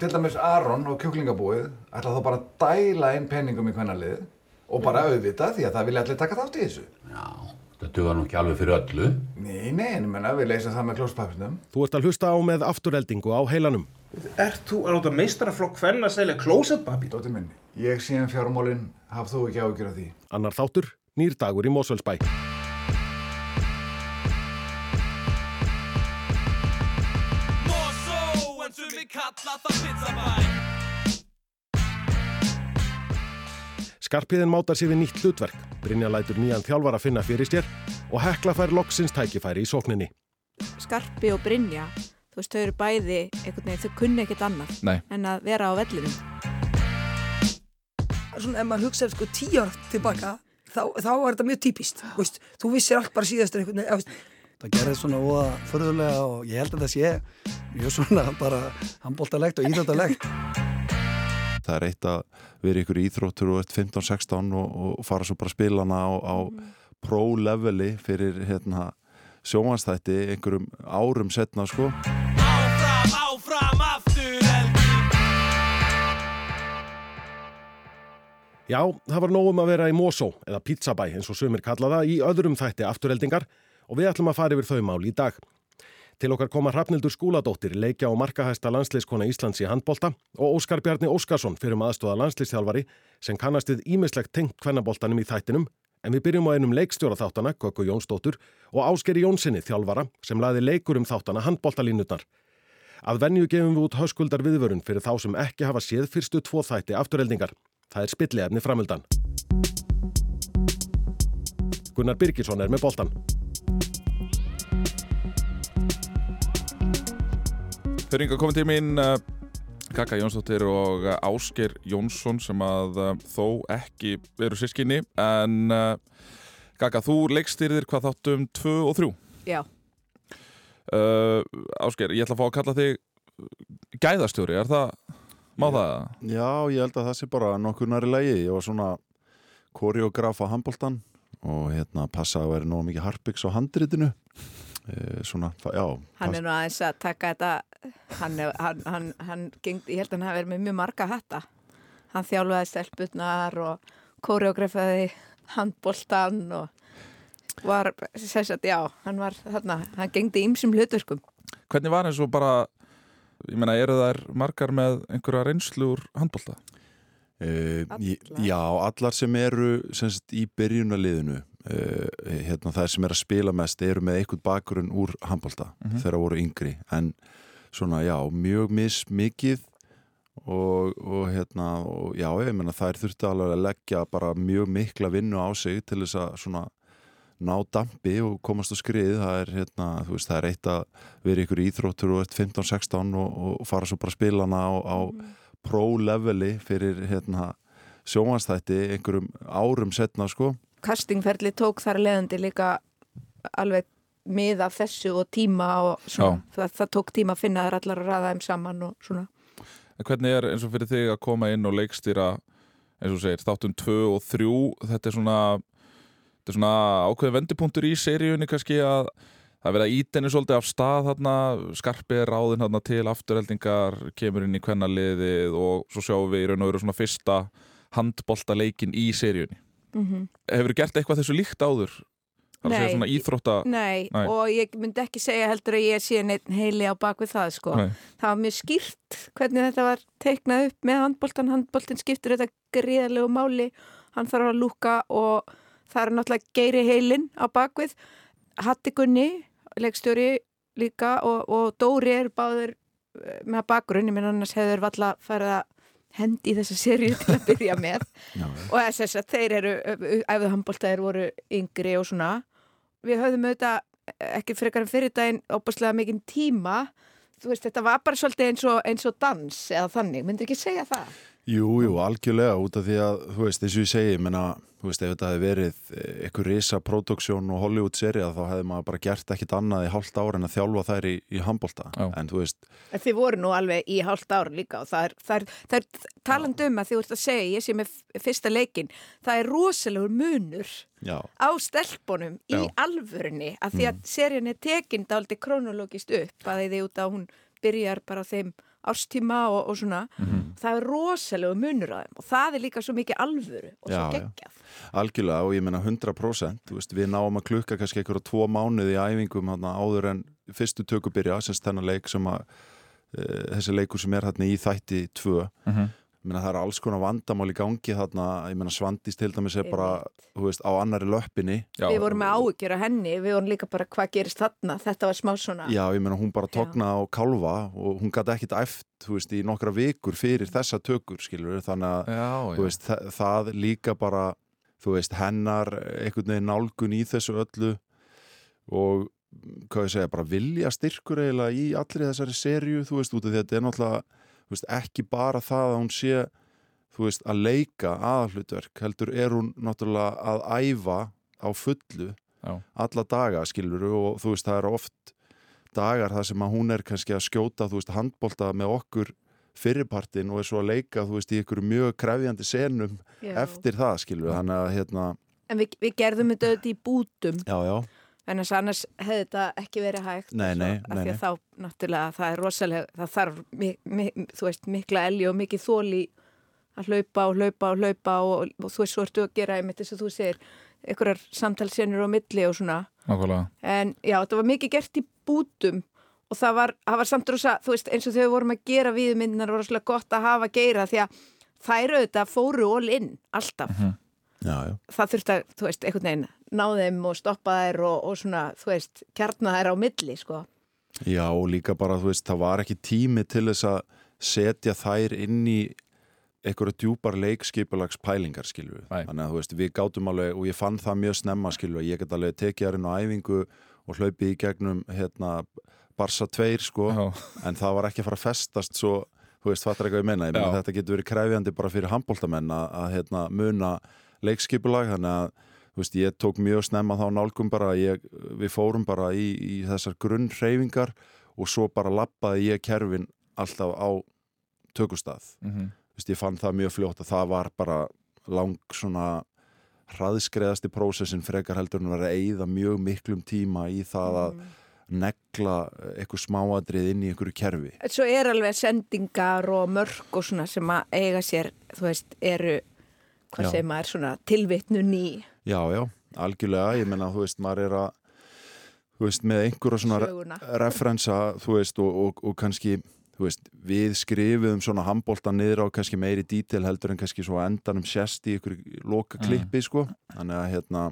til dæmis Aron og kjúklingabúið ætla þá bara að dæla inn penningum í hvernalið og bara auðvita því að það vilja allir taka þátt í þessu. Já, þetta duga nú ekki alveg fyrir öllu. Nei, nei, en ég menna við leysum það með klóspapirnum. Þú ert að hlusta á með afturheldingu á heilanum. Ert þú að láta meistaraflokk fenn að selja klósettpapír? Dóttir minni, ég sé um fjármálinn, haf þú ekki ágjör af því. Annar þáttur, nýr dagur í Mósvöldsbæ. Skarpiðin mátar sér við nýtt hlutverk, Brynja lætur nýjan þjálfar að finna fyrir sér og hekla fær loksins tækifæri í sókninni. Skarpi og Brynja, þú veist, þau eru bæði, einhvern veginn, þau kunni ekkert annað Nei. en að vera á vellinum. Svona ef maður hugsaður sko tíu ára tilbaka, þá, þá er þetta mjög típist, veist, þú vissir allt bara síðastur einhvern veginn, veist, Það gerði svona óa förðulega og ég held að það sé mjög svona bara handbóltalegt og íþjóttalegt. Það er eitt að vera ykkur íþróttur og ert 15-16 og, og fara svo bara að spila hana á, á pro-leveli fyrir hérna, sjómanstætti einhverjum árum setna sko. Áfram, áfram, aftur helgi Já, það var nógum að vera í Mosó eða Pizzabæ eins og sumir kalla það í öðrum þætti afturheldingar og við ætlum að fara yfir þau mál í dag. Til okkar koma Hrafnildur Skúladóttir, leikja og markahæsta landsleiskona Íslands í handbolta og Óskar Bjarni Óskarsson fyrir aðstóða landsleistjálfari sem kannast við ímislegt tengt kvennaboltanum í þættinum en við byrjum á einum leikstjóra þáttana, Gökku Jónsdóttur og Áskeri Jónssoni þjálfara sem laði leikur um þáttana handboltalínutnar. Að venju gefum við út höskuldar viðvörun fyrir þá sem ekki hafa séð fyrstu tvo þætti afturheldingar. Það er spilliefni framöldan. Gunnar Birgisson er með boltan. Þau ringa komið til mín uh, Kaka Jónsdóttir og uh, Ásker Jónsson sem að uh, þó ekki eru sískinni en uh, Kaka, þú leikstýrðir hvað þáttum 2 og 3 Já, uh, Ásker, ég ætla að fá að kalla þig gæðastjóri, er það má það? Já, ég held að það sé bara nokkur næri lægi. Ég var svona koreograf á handbóltan og hérna passa að vera nógu mikið harpiks á handritinu. E, svona, já. hann er nú aðeins að taka þetta, hann, er, hann, hann, hann gengd, ég held að hann hafi verið með mjög marga hatta. Hann þjálfaði stelputnar og koreografaði handboltan og var, sérsagt, já, hann var þarna, hann gengdi ýmsum hlutverkum. Hvernig var eins og bara ég meina, eru þær margar með einhverja reynslu úr handbólta? E, já, allar sem eru semst, í byrjunaliðinu hérna, það sem er að spila mest eru með einhvern bakgrunn úr handbólta mm -hmm. þegar voru yngri en svona, já, mjög mismikið og, og hérna og, já, ég menna þær þurfti alveg að leggja bara mjög mikla vinnu á sig til þess að svona ná dampi og komast á skrið það er, hérna, veist, það er eitt að vera ykkur íþróttur og ert 15-16 og, og fara svo bara að spila hana á, á mm. pro-leveli fyrir hérna, sjómanstætti einhverjum árum setna sko. Kastingferli tók þar leðandi líka alveg mið af þessu og tíma og svona, það, það tók tíma að finna þær allar að ræða þeim saman og svona En hvernig er eins og fyrir þig að koma inn og leikstýra eins og segir, þáttum 2 og 3 þetta er svona þetta er svona ákveði vendipunktur í seríunni kannski að það verða ítenni svolítið af stað þarna, skarpið ráðin þarna til afturheldingar, kemur inn í kvennaliðið og svo sjáum við í raun og veru svona fyrsta handbolta leikin í seríunni. Mm -hmm. Hefur þið gert eitthvað þessu líkt áður? Svona íþrótta... Nei, nei, og ég myndi ekki segja heldur að ég sé neitt heili á bakvið það sko. Nei. Það var mjög skýrt hvernig þetta var teiknað upp með handboltan, handboltin skiptur þetta gríðarlegu máli, hann þarf að lúka og það er náttúrulega geiri heilin á bakvið Hattikunni, leikstjóri líka og, og Dóri er báður með bakgrunni minn annars hefur valla farið að hendi í þessa sériu til að byrja með Já. og þess að þeir eru æfðu handbóltaðir voru yngri og svona við höfðum auðvitað ekki frekar en fyrir daginn óbúslega mikinn tíma þú veist þetta var bara svolítið eins og, eins og dans eða þannig, myndir ekki segja það? Jú, jú, algjörlega út af því að, þú veist, eins og ég segi, menna, þú veist, ef þetta hefði verið eitthvað risa produksjón og Hollywood-serið þá hefði maður bara gert ekkit annað í hálft ára en að þjálfa þær í, í handbólta, en þú veist... En þið voru nú alveg í hálft ára líka og það er, það er, það er taland um að þið voruð að segja, ég sé með fyrsta leikin, það er rosalegur munur Já. á stelpunum í Já. alvörunni, að því að seríun er tekinn dálítið kronologist upp, að því út að hún byrjar bara á þeim ástíma og, og svona það er rosalegu munur á þeim og það er líka svo mikið alvöru og svo geggjað. Algjörlega og ég meina 100% þú veist, við náum að klukka kannski einhverja tvo mánuði í æfingum hana, áður en fyrstu töku byrja, semst þennan leik sem að e, þessi leikur sem er hérna í þætti 2 Mhm. ég meina það er alls konar vandamál í gangi þarna, ég meina Svandís til dæmis er bara, þú veist, á annari löppinni. Já, við vorum með áhyggjur af henni, við vorum líka bara hvað gerist þarna, þetta var smá svona Já, ég meina hún bara tókna á kálfa og hún gæti ekkit æft, þú veist, í nokkra vikur fyrir þessa tökur, skilur þannig að, já, þú veist, það, það líka bara, þú veist, hennar einhvern veginn nálgun í þessu öllu og hvað ég segja, bara vilja styrkur eiginlega í allri þessari serju, þú veist, út af því að þetta er náttúrulega, veist, ekki bara það að hún sé, þú veist, að leika aðalhlutverk, heldur er hún náttúrulega að æfa á fullu Já. alla daga, skilur og þú veist, það eru oft dagar þar sem að hún er kannski að skjóta, þú veist, handbolta með okkur fyrirpartin og er svo að leika, þú veist, í ykkur mjög krefjandi senum Já. eftir það, skilur þannig að, hérna, en við, við gerðum þetta auðvitað í bútum já, já en þess að annars hefði þetta ekki verið hægt Nei, og nei, svo, af nei, því nei. að þá náttúrulega það er rosalega, það þarf mi, mi, þú veist, mikla elgi og mikið þóli að hlaupa og hlaupa og hlaupa og, og þú veist, svo ertu að gera einmitt þess að þú segir, einhverjar samtalsenur á milli og svona, nákvæmlega. En já, þetta var mikið gert í bútum og það var, það var samt rosa, þú veist, eins og þegar við vorum að gera viðmyndinar var rosalega gott að hafa geira því að þær auðvitað fóru all in alltaf. Já, já, það þurfti að, þú veist, einhvern veginn ná þeim og stoppa þær og, og svona, þú veist, kjarna þær á milli, sko. já og líka bara, þú veist, það var ekki tími til þess að setja þær inn í einhverju djúpar leikskipulags pælingar, skilju þannig að, þú veist, við gátum alveg og ég fann það mjög snemma, skilju, ég get alveg tekið þær inn á æfingu og hlaupið í gegnum, hérna, Barsa 2, sko Já. en það var ekki að fara að festast svo þú veist, fattar eitthvað ég menna, ég meina Já. þetta getur verið kræfjandi bara fyrir handbóltamenn að, að hérna, muna leikskipulag þannig að, veist, ég tók mjög snemma þá nálgum bara, ég, við fórum bara í, í þessar grunnhreyfingar og svo bara lappaði ég kerfin alltaf á tökustað Mhm. þú veist, ég fann það mjög fljótt að það var bara lang svona hraðskreðasti prósessin frekar heldur en að vera að eyða mjög miklum tíma í það að negla eitthvað smáadrið inn í einhverju kerfi Svo er alveg sendingar og mörk og svona sem að eiga sér, þú veist, eru, hvað Já. segir maður, svona tilvitnun í Já, já, algjörlega, ég menna, þú veist, maður er að, þú veist, með einhverja svona re söguna. referensa, þú veist, og, og, og kannski, þú veist, við skrifum svona handbólta niður á kannski meiri dítil heldur en kannski svo endanum sérst í ykkur loka klippi, sko, þannig að, hérna,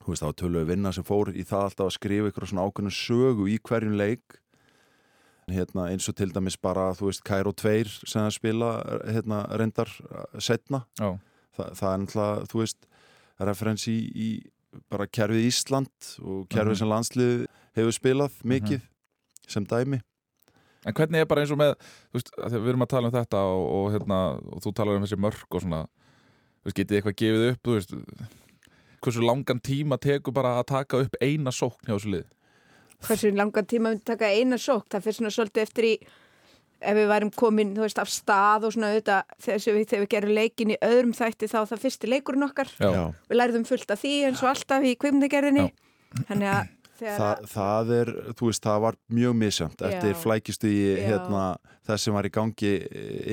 þú veist, það var töluðu vinna sem fór í það alltaf að skrifa ykkur svona ákveðnu sögu í hverjum leik, hérna, eins og til dæmis bara, þú veist, Kæró 2 sem það spila, hérna, reyndar setna, Já. Þa, það er náttúrulega, þú veist, referens í, í bara kerfið Ísland og kerfið Mhm. sem landslið hefur spilað mikið sem dæmi. En hvernig er bara eins og með, þú veist, við erum að tala um þetta og, og, hérna, og þú talar um þessi mörk og svona, þú veist, getið eitthvað gefið upp, þú veist, hversu langan tíma tekur bara að taka upp eina sókn hjá þessu lið? Hversu langan tíma myndi taka eina sók, það fyrir svona svolítið eftir í, ef við værum komin, þú veist, af stað og svona auðvitað, þegar við, þegar við gerum leikin í öðrum þætti þá það fyrsti leikurinn okkar. Já. Já. Við lærðum fullt af því eins og alltaf í kvimdagerðinni. Þannig að Þa, það er, þú veist, það var mjög misjönd eftir Já. flækistu í Já. hérna, þess sem var í gangi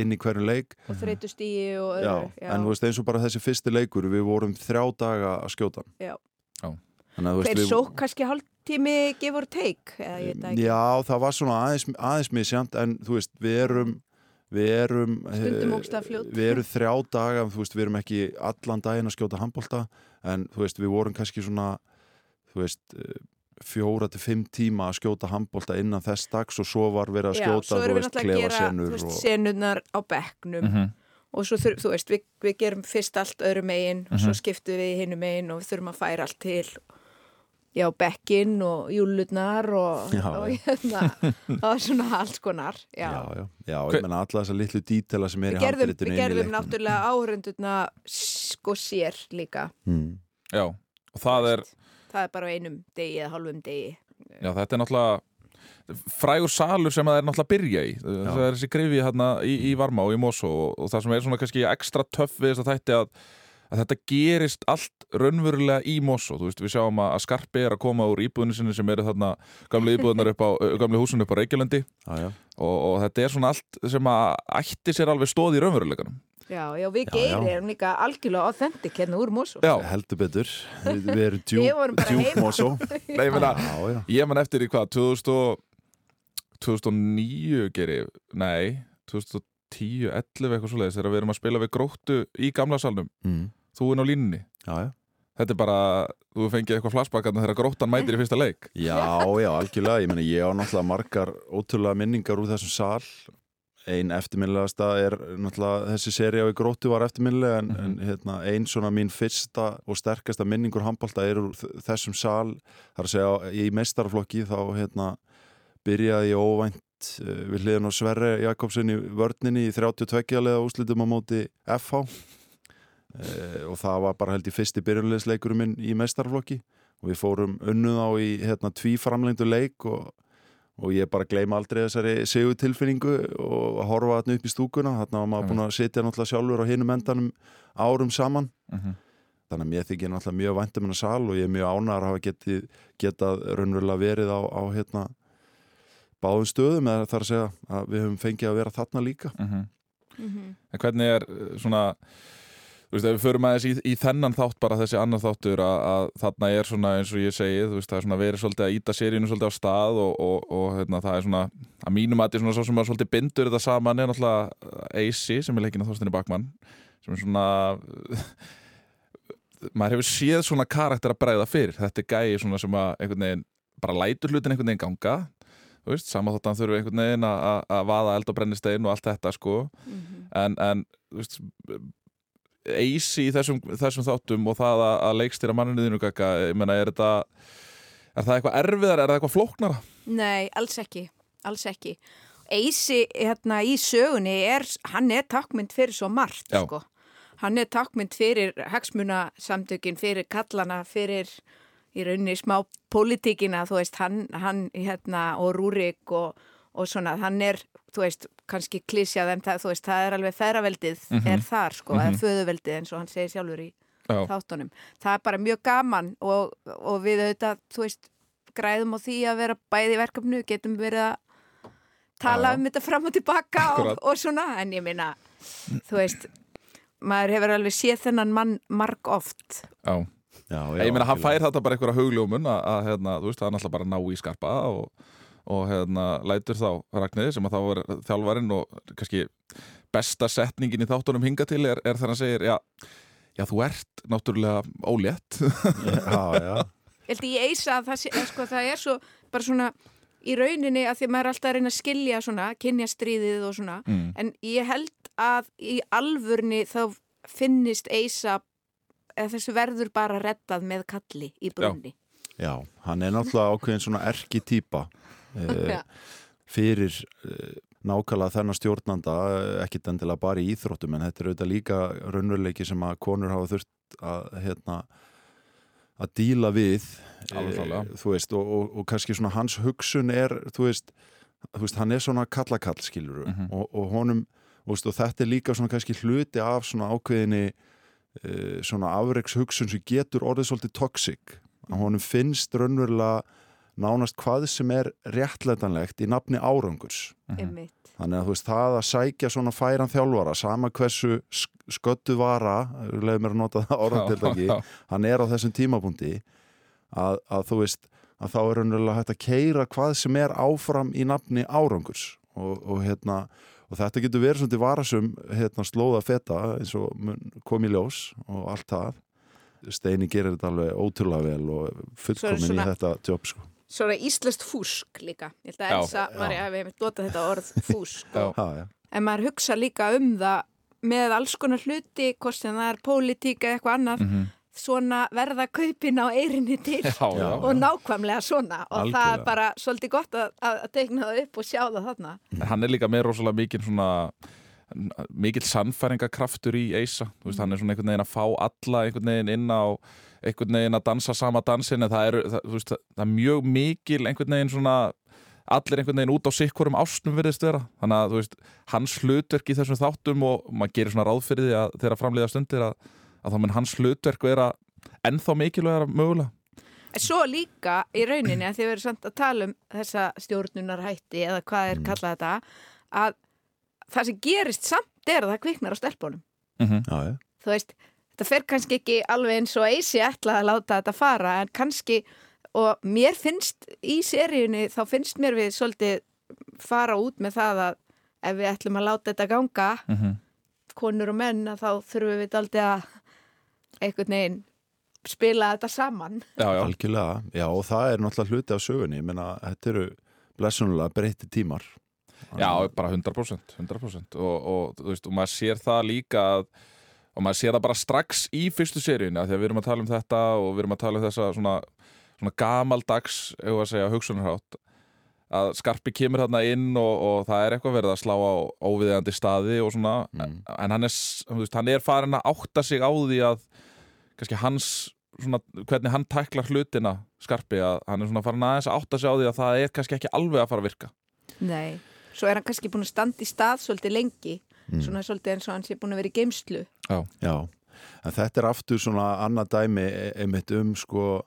inn í hverju leik. og þreytust í og Já, öðru. en þú veist, eins og bara þessi fyrsti leikur, við vorum þrjá daga að skjóta. Já. Já. Þannig að, veist, við- sók kannski hálftími give or take? Eða, ég veit það ekki. Já, það var svona aðeins, aðeins misjönd en þú veist, við erum við erum eh, við erum þrjá daga, þú veist, við erum ekki allan daginn að skjóta handbolta en þú veist, við vorum kannski svona þú veist, eh, fjóra til fimm tíma að skjóta handbolta innan þess dags og svo var verið að Já, skjóta svo þú erum við veist, náttúrulega að gera klefasenur þú veist, og senurnar á bekknum Mhm. og svo þurfum, þú veist, við, við gerum fyrst allt öðru megin og Mhm. svo skiptum við hinum megin og við þurfum að færa allt til já, bekkin og júlurnar og, Já, og hérna og svona alls konar já. já, já, ég menna alla þessa litlu dítela sem er í gerðum, handritinu við gerðum náttúrulega áhörundurna sko sér líka mm. Já, og það er, það er bara á einum degi eða hálfum degi já, þetta er náttúrulega frægur salur sem það er náttúrulega að byrja í. Það er þessi grifi hérna í, í Varmá og í Mosó og, og það sem er svona kannski ekstra töff við þess að þætti að að þetta gerist allt raunverulega í Mosó, þú veist, við sjáum að Skarpi er að koma úr íbúðinu sinni sem eru þarna gamlu íbúðunar upp á, ö, gamlu húsinu upp á Reykjalendi Já, já. og, og þetta er svona allt sem að ætti sér alveg stóð í raunveruleikanum Já, já, við já. erum líka algjörlega authentic hérna úr Mosó. Já, heldur betur við, við erum heima. mosó nei, ég já. ég man eftir í hvað, 2000 og 2009 geri, nei 2010, 11 eitthvað svoleiðis þegar við erum að spila við gróttu í gamla salnum Mm. Þú inn á línunni. Já, þetta er bara, þú fengið eitthvað flashbackarna þegar gróttan mætir í fyrsta leik. Já, já, algjörlega, ég meina ég á náttúrulega margar ótrúlega minningar úr þessum sal. Ein eftirminnilegasta er náttúrulega þessi séri á í gróttu var eftirminnilega en, en hérna, ein svona mín fyrsta og sterkasta minningur handbólta er úr þessum sal. Þar að segja í meistaraflokki þá hérna byrjaði ég óvænt uh, við hliðin á Sverre Jakobsen í vörninni í 32 leða úslitum á móti FH uh, og það var bara held í fyrsti byrjunleisleikurum minn í meistaraflokki og við fórum unnuð á í hérna, tvíframlengdu leik og, og ég bara gleyma aldrei þessari sigu tilfinningu og horfa þarna upp í stúkuna þarna var maður búin að sitja náttúrulega sjálfur á hinum endanum árum saman Mhm. þannig að mér þykir náttúrulega mjög væntum hennar sal og ég er mjög ánægður að hafa getið, getað raunverulega verið á, á hérna, báðum stöðum eða þar að segja að við höfum fengið að vera þarna líka Mhm. Mhm. En hvernig er uh, svona Þú veist, ef við förum aðeins í, í þennan þátt bara þessi annar þáttur að, að þarna er svona eins og ég segi, þú veist, það er svona verið svolítið að íta seríunu svolítið á stað og, og, og hérna, það er svona, að mínum að þetta er svona svo sem að svolítið bindur þetta saman er náttúrulega AC sem er leikinn að Þorstinni Bakmann sem er svona maður hefur séð svona karakter að bregða fyrir, þetta er gæi svona sem að einhvern veginn bara lætur hlutin einhvern veginn ganga þú veist, sama þótt að hann þurfi einhvern veginn að- að að vaða eld og brennistein og allt þetta sko. En, en þú veist eisi í þessum, þessum þáttum og það að, að leikstýra manninu þínu kaka, ég meina, er þetta er það eitthvað erfiðar, er það eitthvað flóknara? Nei, alls ekki, alls ekki. Eisi hérna í sögunni er, hann er takkmynd fyrir svo margt, Já. sko. Hann er takkmynd fyrir hagsmunasamtökin, fyrir kallana, fyrir í rauninni smá pólitíkina, þú veist, hann, hann hérna, og Rúrik og, og svona, hann er, þú veist, kannski klísjað en það, þú veist, það er alveg feðraveldið Mhm. er þar, sko, eða föðuveldið eins og hann segir sjálfur í Já. þáttunum. Það er bara mjög gaman og, og við auðvitað, þú veist, græðum á því að vera bæði í verkefnu, getum verið að tala Já, um þetta fram og tilbaka og, og svona, en ég meina, þú veist, maður hefur alveg séð þennan mann marg oft. Já. Já, ég meina, hann fær þetta bara einhverja hugljómun að, að hérna, þú veist, það er náttúrulega bara ná í skarpa og, og hérna, lætur þá Ragnir sem að þá er þjálfarinn og kannski besta setningin í þáttunum hinga til er, er þegar hann segir, já, já, þú ert náttúrulega ólétt Já, já Ég held ég eisa að það, sé, að sko, það er svo bara svona í rauninni að því að maður er alltaf að reyna að skilja svona, kynja stríðið og svona Mm. en ég held að í alvörni þá finnist eisa eða þessu verður bara reddað með kalli í brunni. Já, hann er náttúrulega ákveðin svona erki týpa uh, Já. fyrir uh, nákvæmlega þennan stjórnanda eh, ekkit endilega bara í íþróttum en þetta er auðvitað líka raunveruleiki sem að konur hafa þurft að hérna að díla við Alveg eh, þú veist og, og, og kannski svona hans hugsun er þú veist, þú veist hann er svona kallakall skilur Mhm. og, og honum veist, og þetta er líka svona kannski hluti af svona ákveðinni uh, svona afreiks hugsun sem getur orðið svolítið toxic að honum finnst raunverulega nánast hvað sem er réttlætanlegt í nafni árangurs Einmitt. þannig að þú veist það að sækja svona færan þjálfara sama hversu sk- sköddu vara leiði mér að nota það já. hann er á þessum tímapunkti að, að þú veist að þá er raunverulega hægt að keira hvað sem er áfram í nafni árangurs og, og hérna og þetta getur verið svona til varasum hérna slóða feta eins og mun- kom í ljós og allt það Steini gerir þetta alveg ótrúlega vel og fullkomin í þetta jobb sko. Svona íslenskt fúsk líka. Ég held að Já, Elsa, já. Marja, við hefum notað þetta orð fúsk Já. og en maður hugsa líka um það með alls konar hluti, hvort sem það er pólitík eða eitthvað annað, Mhm. svona verða kaupin á eirinni til Já, já, og nákvæmlega svona og það Algjörlega. er bara svolítið gott að, að að teikna það upp og sjá það þarna. En hann er líka með rosalega mikil svona mikill sannfæringakraftur í Eisa, þú veist, hann er svona einhvern veginn að fá alla einhvern veginn inn á einhvern veginn að dansa sama dansin en það er, það, veist, það er mjög mikil einhvern veginn svona allir einhvern veginn út á sikkurum ástum virðist vera þannig að þú veist, hans hlutverk í þessum þáttum og maður gerir svona ráð fyrir því að þeirra framleiða stundir að, að þá mun hans hlutverk vera ennþá mikilvægara mögulega svo líka í rauninni að þið verður samt að tala um þessa stjórnunarhætti eða hvað er kallað þetta að það sem gerist samt er að það kviknar á stelpunum. Mhm. Já, já. Þú veist, þetta fer kannski ekki alveg eins og eisi ætla að láta þetta fara en kannski, og mér finnst í seríunni, þá finnst mér við svolítið fara út með það að ef við ætlum að láta þetta ganga Mhm. konur og menn að þá þurfum við aldrei að einhvern veginn spila þetta saman. Já, já, Algjörlega, já og það er náttúrulega hluti af sögunni, ég meina þetta eru blessunulega breytti tímar já bara 100%, 100%. Og, og, veist, og maður sér það líka að, og maður sér það bara strax í fyrstu því að við erum að tala um þetta og við erum að tala um þessa svona, svona gamaldags, segja, hugsunarhátt að Skarpi kemur þarna inn og, og það er eitthvað verið að slá á óviðeigandi staði og svona Mm. en hann er, veist, hann er farin að átta sig á því að kannski hans svona, hvernig hann tæklar hlutina Skarpi, að hann er svona farin aðeins að átta sig á því að það er kannski ekki alveg að fara að virka Nei. Svo er hann kannski búin að standa í stað svolítið lengi, Mm. svona svolítið eins og hann sé búin að vera í geimslu. Já, en þetta er aftur svona annað dæmi e- einmitt um sko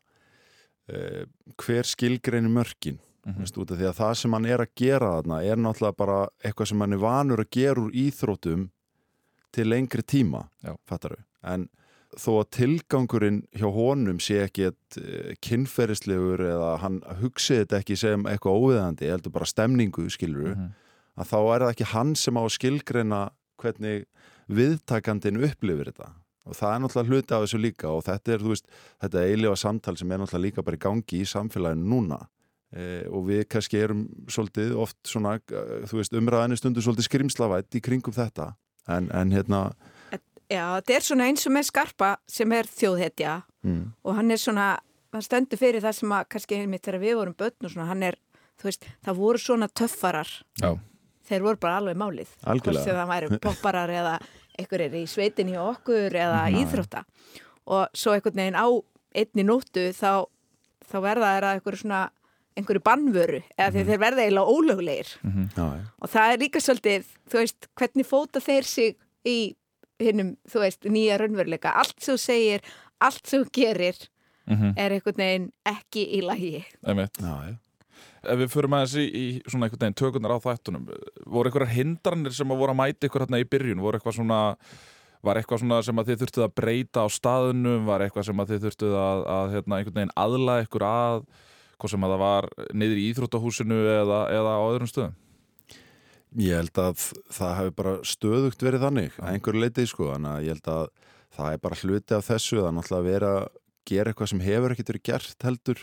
eh, hver skilgreinu mörkin Mhm. veist, út af því að það sem hann er að gera þarna er náttúrulega bara eitthvað sem hann er vanur að gera úr íþrótum til lengri tíma, Já. fattaru en þó að tilgangurinn hjá honum sé ekki eitt kynferðislegur eða hann hugsi þetta ekki sem eitthvað óviðandi, heldur bara stemningu skiluru, Mhm. Að þá er það ekki hann sem á að skilgreina hvernig viðtakandin upplifir þetta og það er náttúrulega hluti af þessu líka og þetta er, þú veist, þetta eilifa samtal sem er náttúrulega líka bara í gangi í samfélaginu núna e, og við kannski erum svolítið oft svona, eh, þú veist, umræðinu stundu svolítið skrimslavætt í kringum þetta en, en hérna Já, þetta er svona eins og með Skarpa sem er þjóðhetja mm, og hann er svona, hann stendur fyrir það sem að kannski einmitt þegar við vorum börn og svona, hann er, þú veist, það voru svona töffarar. Já. Þeir voru bara alveg málið. Hvort sem það væri popparar eða einhver er í sveitinni hjá okkur eða Mhm. íþrótta. Og svo einhvern veginn á einni nóttu þá, þá verða þeir að einhverju svona, einhverju bannvöru eða Mhm. þeir, þeir verða eiginlega ólöglegir. já, já. Og það er líka svolítið, þú veist, hvernig fóta þeir sig í hinnum, þú veist, nýja raunveruleika. Allt sem þú segir, allt sem þú gerir Mhm. er einhvern veginn ekki í lagi. Já, já. Ef við förum aðeins í, í svona einhvern veginn tökunar á þættunum, voru einhverjar hindranir sem að voru að mæta ykkur hérna í byrjun, voru eitthvað svona, var eitthvað svona sem að þið þurftuð að breyta á staðunum, var eitthvað sem að þið þurftuð að, að hérna, einhvern veginn aðla ykkur að, hvað sem að það var niður í íþróttahúsinu eða, eða á öðrum stöðum? Ég held að það hefur bara stöðugt verið þannig, að einhverju leitið sko, að ég held að það er bara hluti af þessu, er náttúrulega að vera að gera eitthvað sem hefur ekkert verið gert heldur.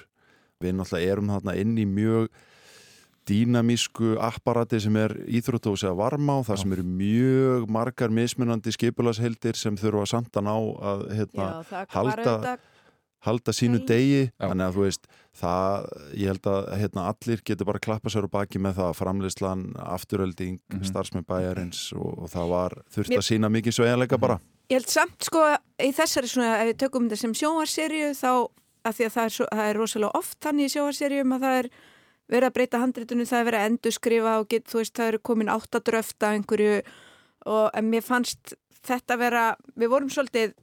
Við náttúrulega erum þarna inn í mjög dýnamísku apparati sem er íþróttahúsi að varma á, það sem eru mjög margar mismunandi skipulagsheildir sem þurfa samt að ná að hérna, Já, halda, halda sínu Nei. degi Já. þannig að þú veist það, ég held að hérna, allir getur bara að klappa sér á baki með það framleyslan, afturölding Mhm. starfsmenn bæjarins og, og það var þurft að sína mikið sveigjanleika bara ég held samt sko í þessari svona, ef við tökum þetta sem sjónvarserju þá, af því að það er, svo, það er rosalega oft þannig í sjónvarserjum að það er verið að breyta handritunum, það er verið að endurskrifa og get, þú veist, það eru komin áttadröft af einhverju og mér fannst þetta vera, við vorum svolítið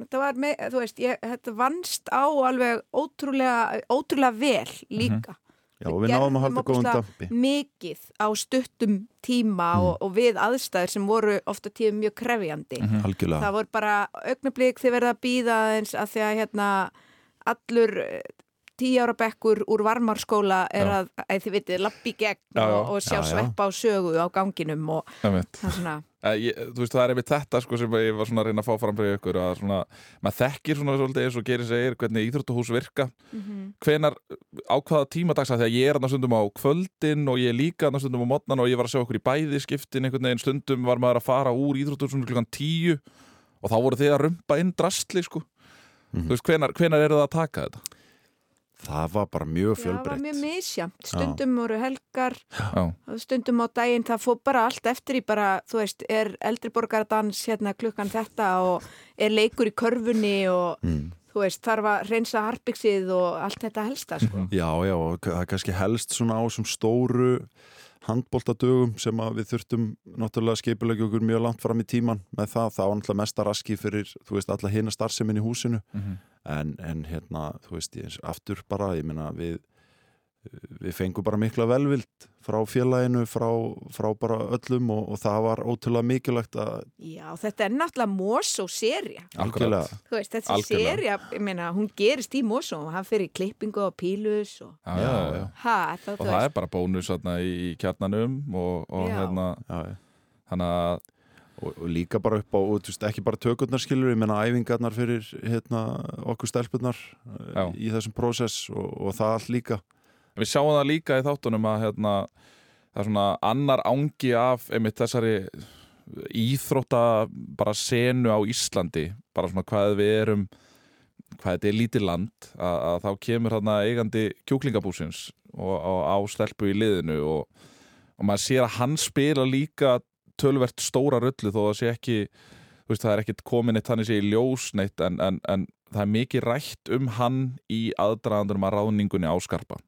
þetta var með, þú veist, ég, þetta vannst á alveg ótrúlega ótrúlega vel líka. Já, og við náðum að halda ofboðslega dampi mikið á stuttum tíma og, og við aðstæður sem voru ofta tíðum mjög krefjandi. Algjörlega. Það voru bara augnablík þið verða að býða eins að því að hérna allur eh, tíu ára bekkur úr varmarskóla er Já. að, að þið vitið, lappi gegn Já, já. og, sjá Já, já. sveppa á sögu á ganginum og það er svona Ég, þú veist, það er einmitt þetta sko sem ég var svona að reyna að fá fram fyrir ykkur að svona, maður þekkir svona svolítið eins og gerir segir hvernig íþróttahús virka mhm. hvenar á hvaða tímadags að því að ég er annars stundum á kvöldin og ég er líka annars stundum á modnan og ég var að sjá okkur í bæði skiptin einhvern veginn stundum var maður að fara úr íþróttahúsinu klukkan tíu og þá voru þið að rumpa inn drastli sko Mhm. þú veist, hvenar, hvenar eru það að taka þetta? það var bara mjög það var fjölbreytt mjög misjamt stundum voru helgar Já, stundum á daginn það fór bara allt eftir í bara þú veist, er eldriborgaradans hérna klukkan þetta og er leikur í körfunni og mm. þú veist, þarf að reynsa harpiksið og allt þetta helsta sko. Já, já, og það er kannski helst svona á sem stóru handbóltadögum sem að við þurftum náttúrulega skipulegja okkur mjög langt fram í tíman með það, það var náttúrulega mesta raski fyrir, þú veist, alla hina starfsemin í húsinu Mhm. en, en hérna, þú veist, ég, aftur bara, ég meina við við fengum bara mikla velvild frá félaginu, frá, frá bara öllum og, og það var ótrúlega mikilvægt að Já, þetta er náttúrulega Mosó serja. algjörlega. Þú veist, þessi serja, ég meina, hún gerist í Mosó og hann fyrir klippingu og pílus og, Já, já, já, ha, það, Og það veist, er bara bónus þarna í í kjarnanum og, og hérna, já, já. þannig að Og, og líka bara upp á, og, þú veist, ekki bara tökurnar skilur, ég meina æfingarnar fyrir hérna, okkur stelpunnar Já. uh, í þessum prósess og, og það allt líka Við sjáum það líka í þáttunum að hérna, það er svona annar ángi af einmitt þessari íþrótta bara senu á Íslandi. Bara svona hvað við erum hvað þetta er lítið land að, að þá kemur þarna eigandi kjúklingabúsins og, og á stelpu í liðinu og, og maður sér að hann spila líka tölvert stóra rullu þó að sé ekki veist, það er ekkert komin eitt þannig sé í ljós neitt en, en, en það er mikið rætt um hann í aðdraðandurum að ráðningunni á skarpa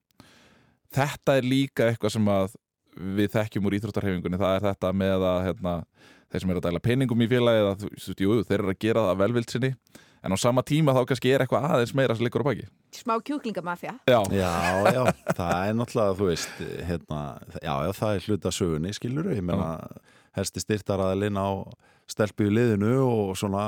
þetta er líka eitthvað sem að við þekkjum úr íþróttarhefingunni það er þetta með að hérna, þeir sem eru að dæla peningum í félagi þú veist, jú, þeir eru að gera það velvild sinni en á sama tíma þá kannski er eitthvað aðeins meira sem liggur á baki. Smá kjúklingamafja. Já, Já, já, það er náttúrulega, þú veist, hérna, já, já, það er hluta sögunni, skilur ég meina, helsti styrtaraðalinn á stelpu í liðinu og svona,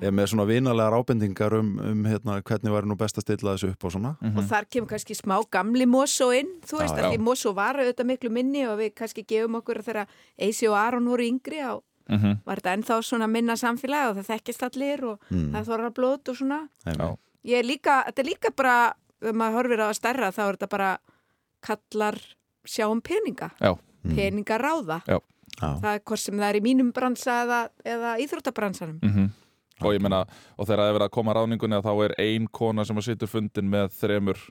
með svona vinalegar ábendingar um, um hérna, hvernig væri nú best að stilla þessu upp og svona. Og þar kemur kannski smá gamli Mosó inn, þú veist, Já, að já. því Mosó var auðvitað miklu minni og við kannski gefum okkur þegar Eisi og Aron voru yngri á, Mhm. var þetta ennþá svona minna samfélag og það þekkist allir og Mm. það þorra blót og svona. Ég er líka, þetta er líka bara, ef maður horfir á að stærra þá er þetta bara kallar sjá um peninga, já, peninga ráða. já. Já, Það er hvort sem það er í mínum bransa eða, eða íþróttabransanum. Mm og ég meina, og þegar það er verið að koma ráningunni að þá er ein kona sem að situr fundin með þremur,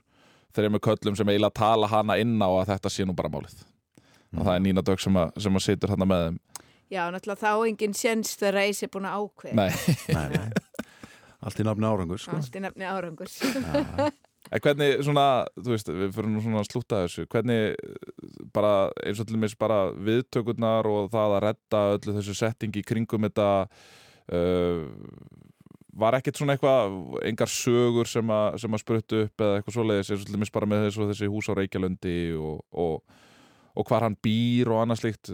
þremur köllum sem eiginlega tala hana inn á að þetta sé nú bara málið og það er Nína Dögg sem að, sem að situr hana með þeim Já, náttúrulega þá enginn séns þegar Eisi er búin að ákveða. Nei, nei, nei. Allt í nafni árangur, sko. Allt í nefni árangurs. En hvernig svona, þú veist, við fyrir nú svona að slúta þessu, hvernig eh, bara eins og til dæmis bara viðtökurnar og það að redda öllu þessu settingi kringum þetta var ekkert svona eitthvað, engar sögur sem, að- sem að spruttu upp eða eitthvað svoleiðis eins og til dæmis bara með þessu, þessi hús á Reykjalundi og, og, og hvar hann býr og annað slíkt,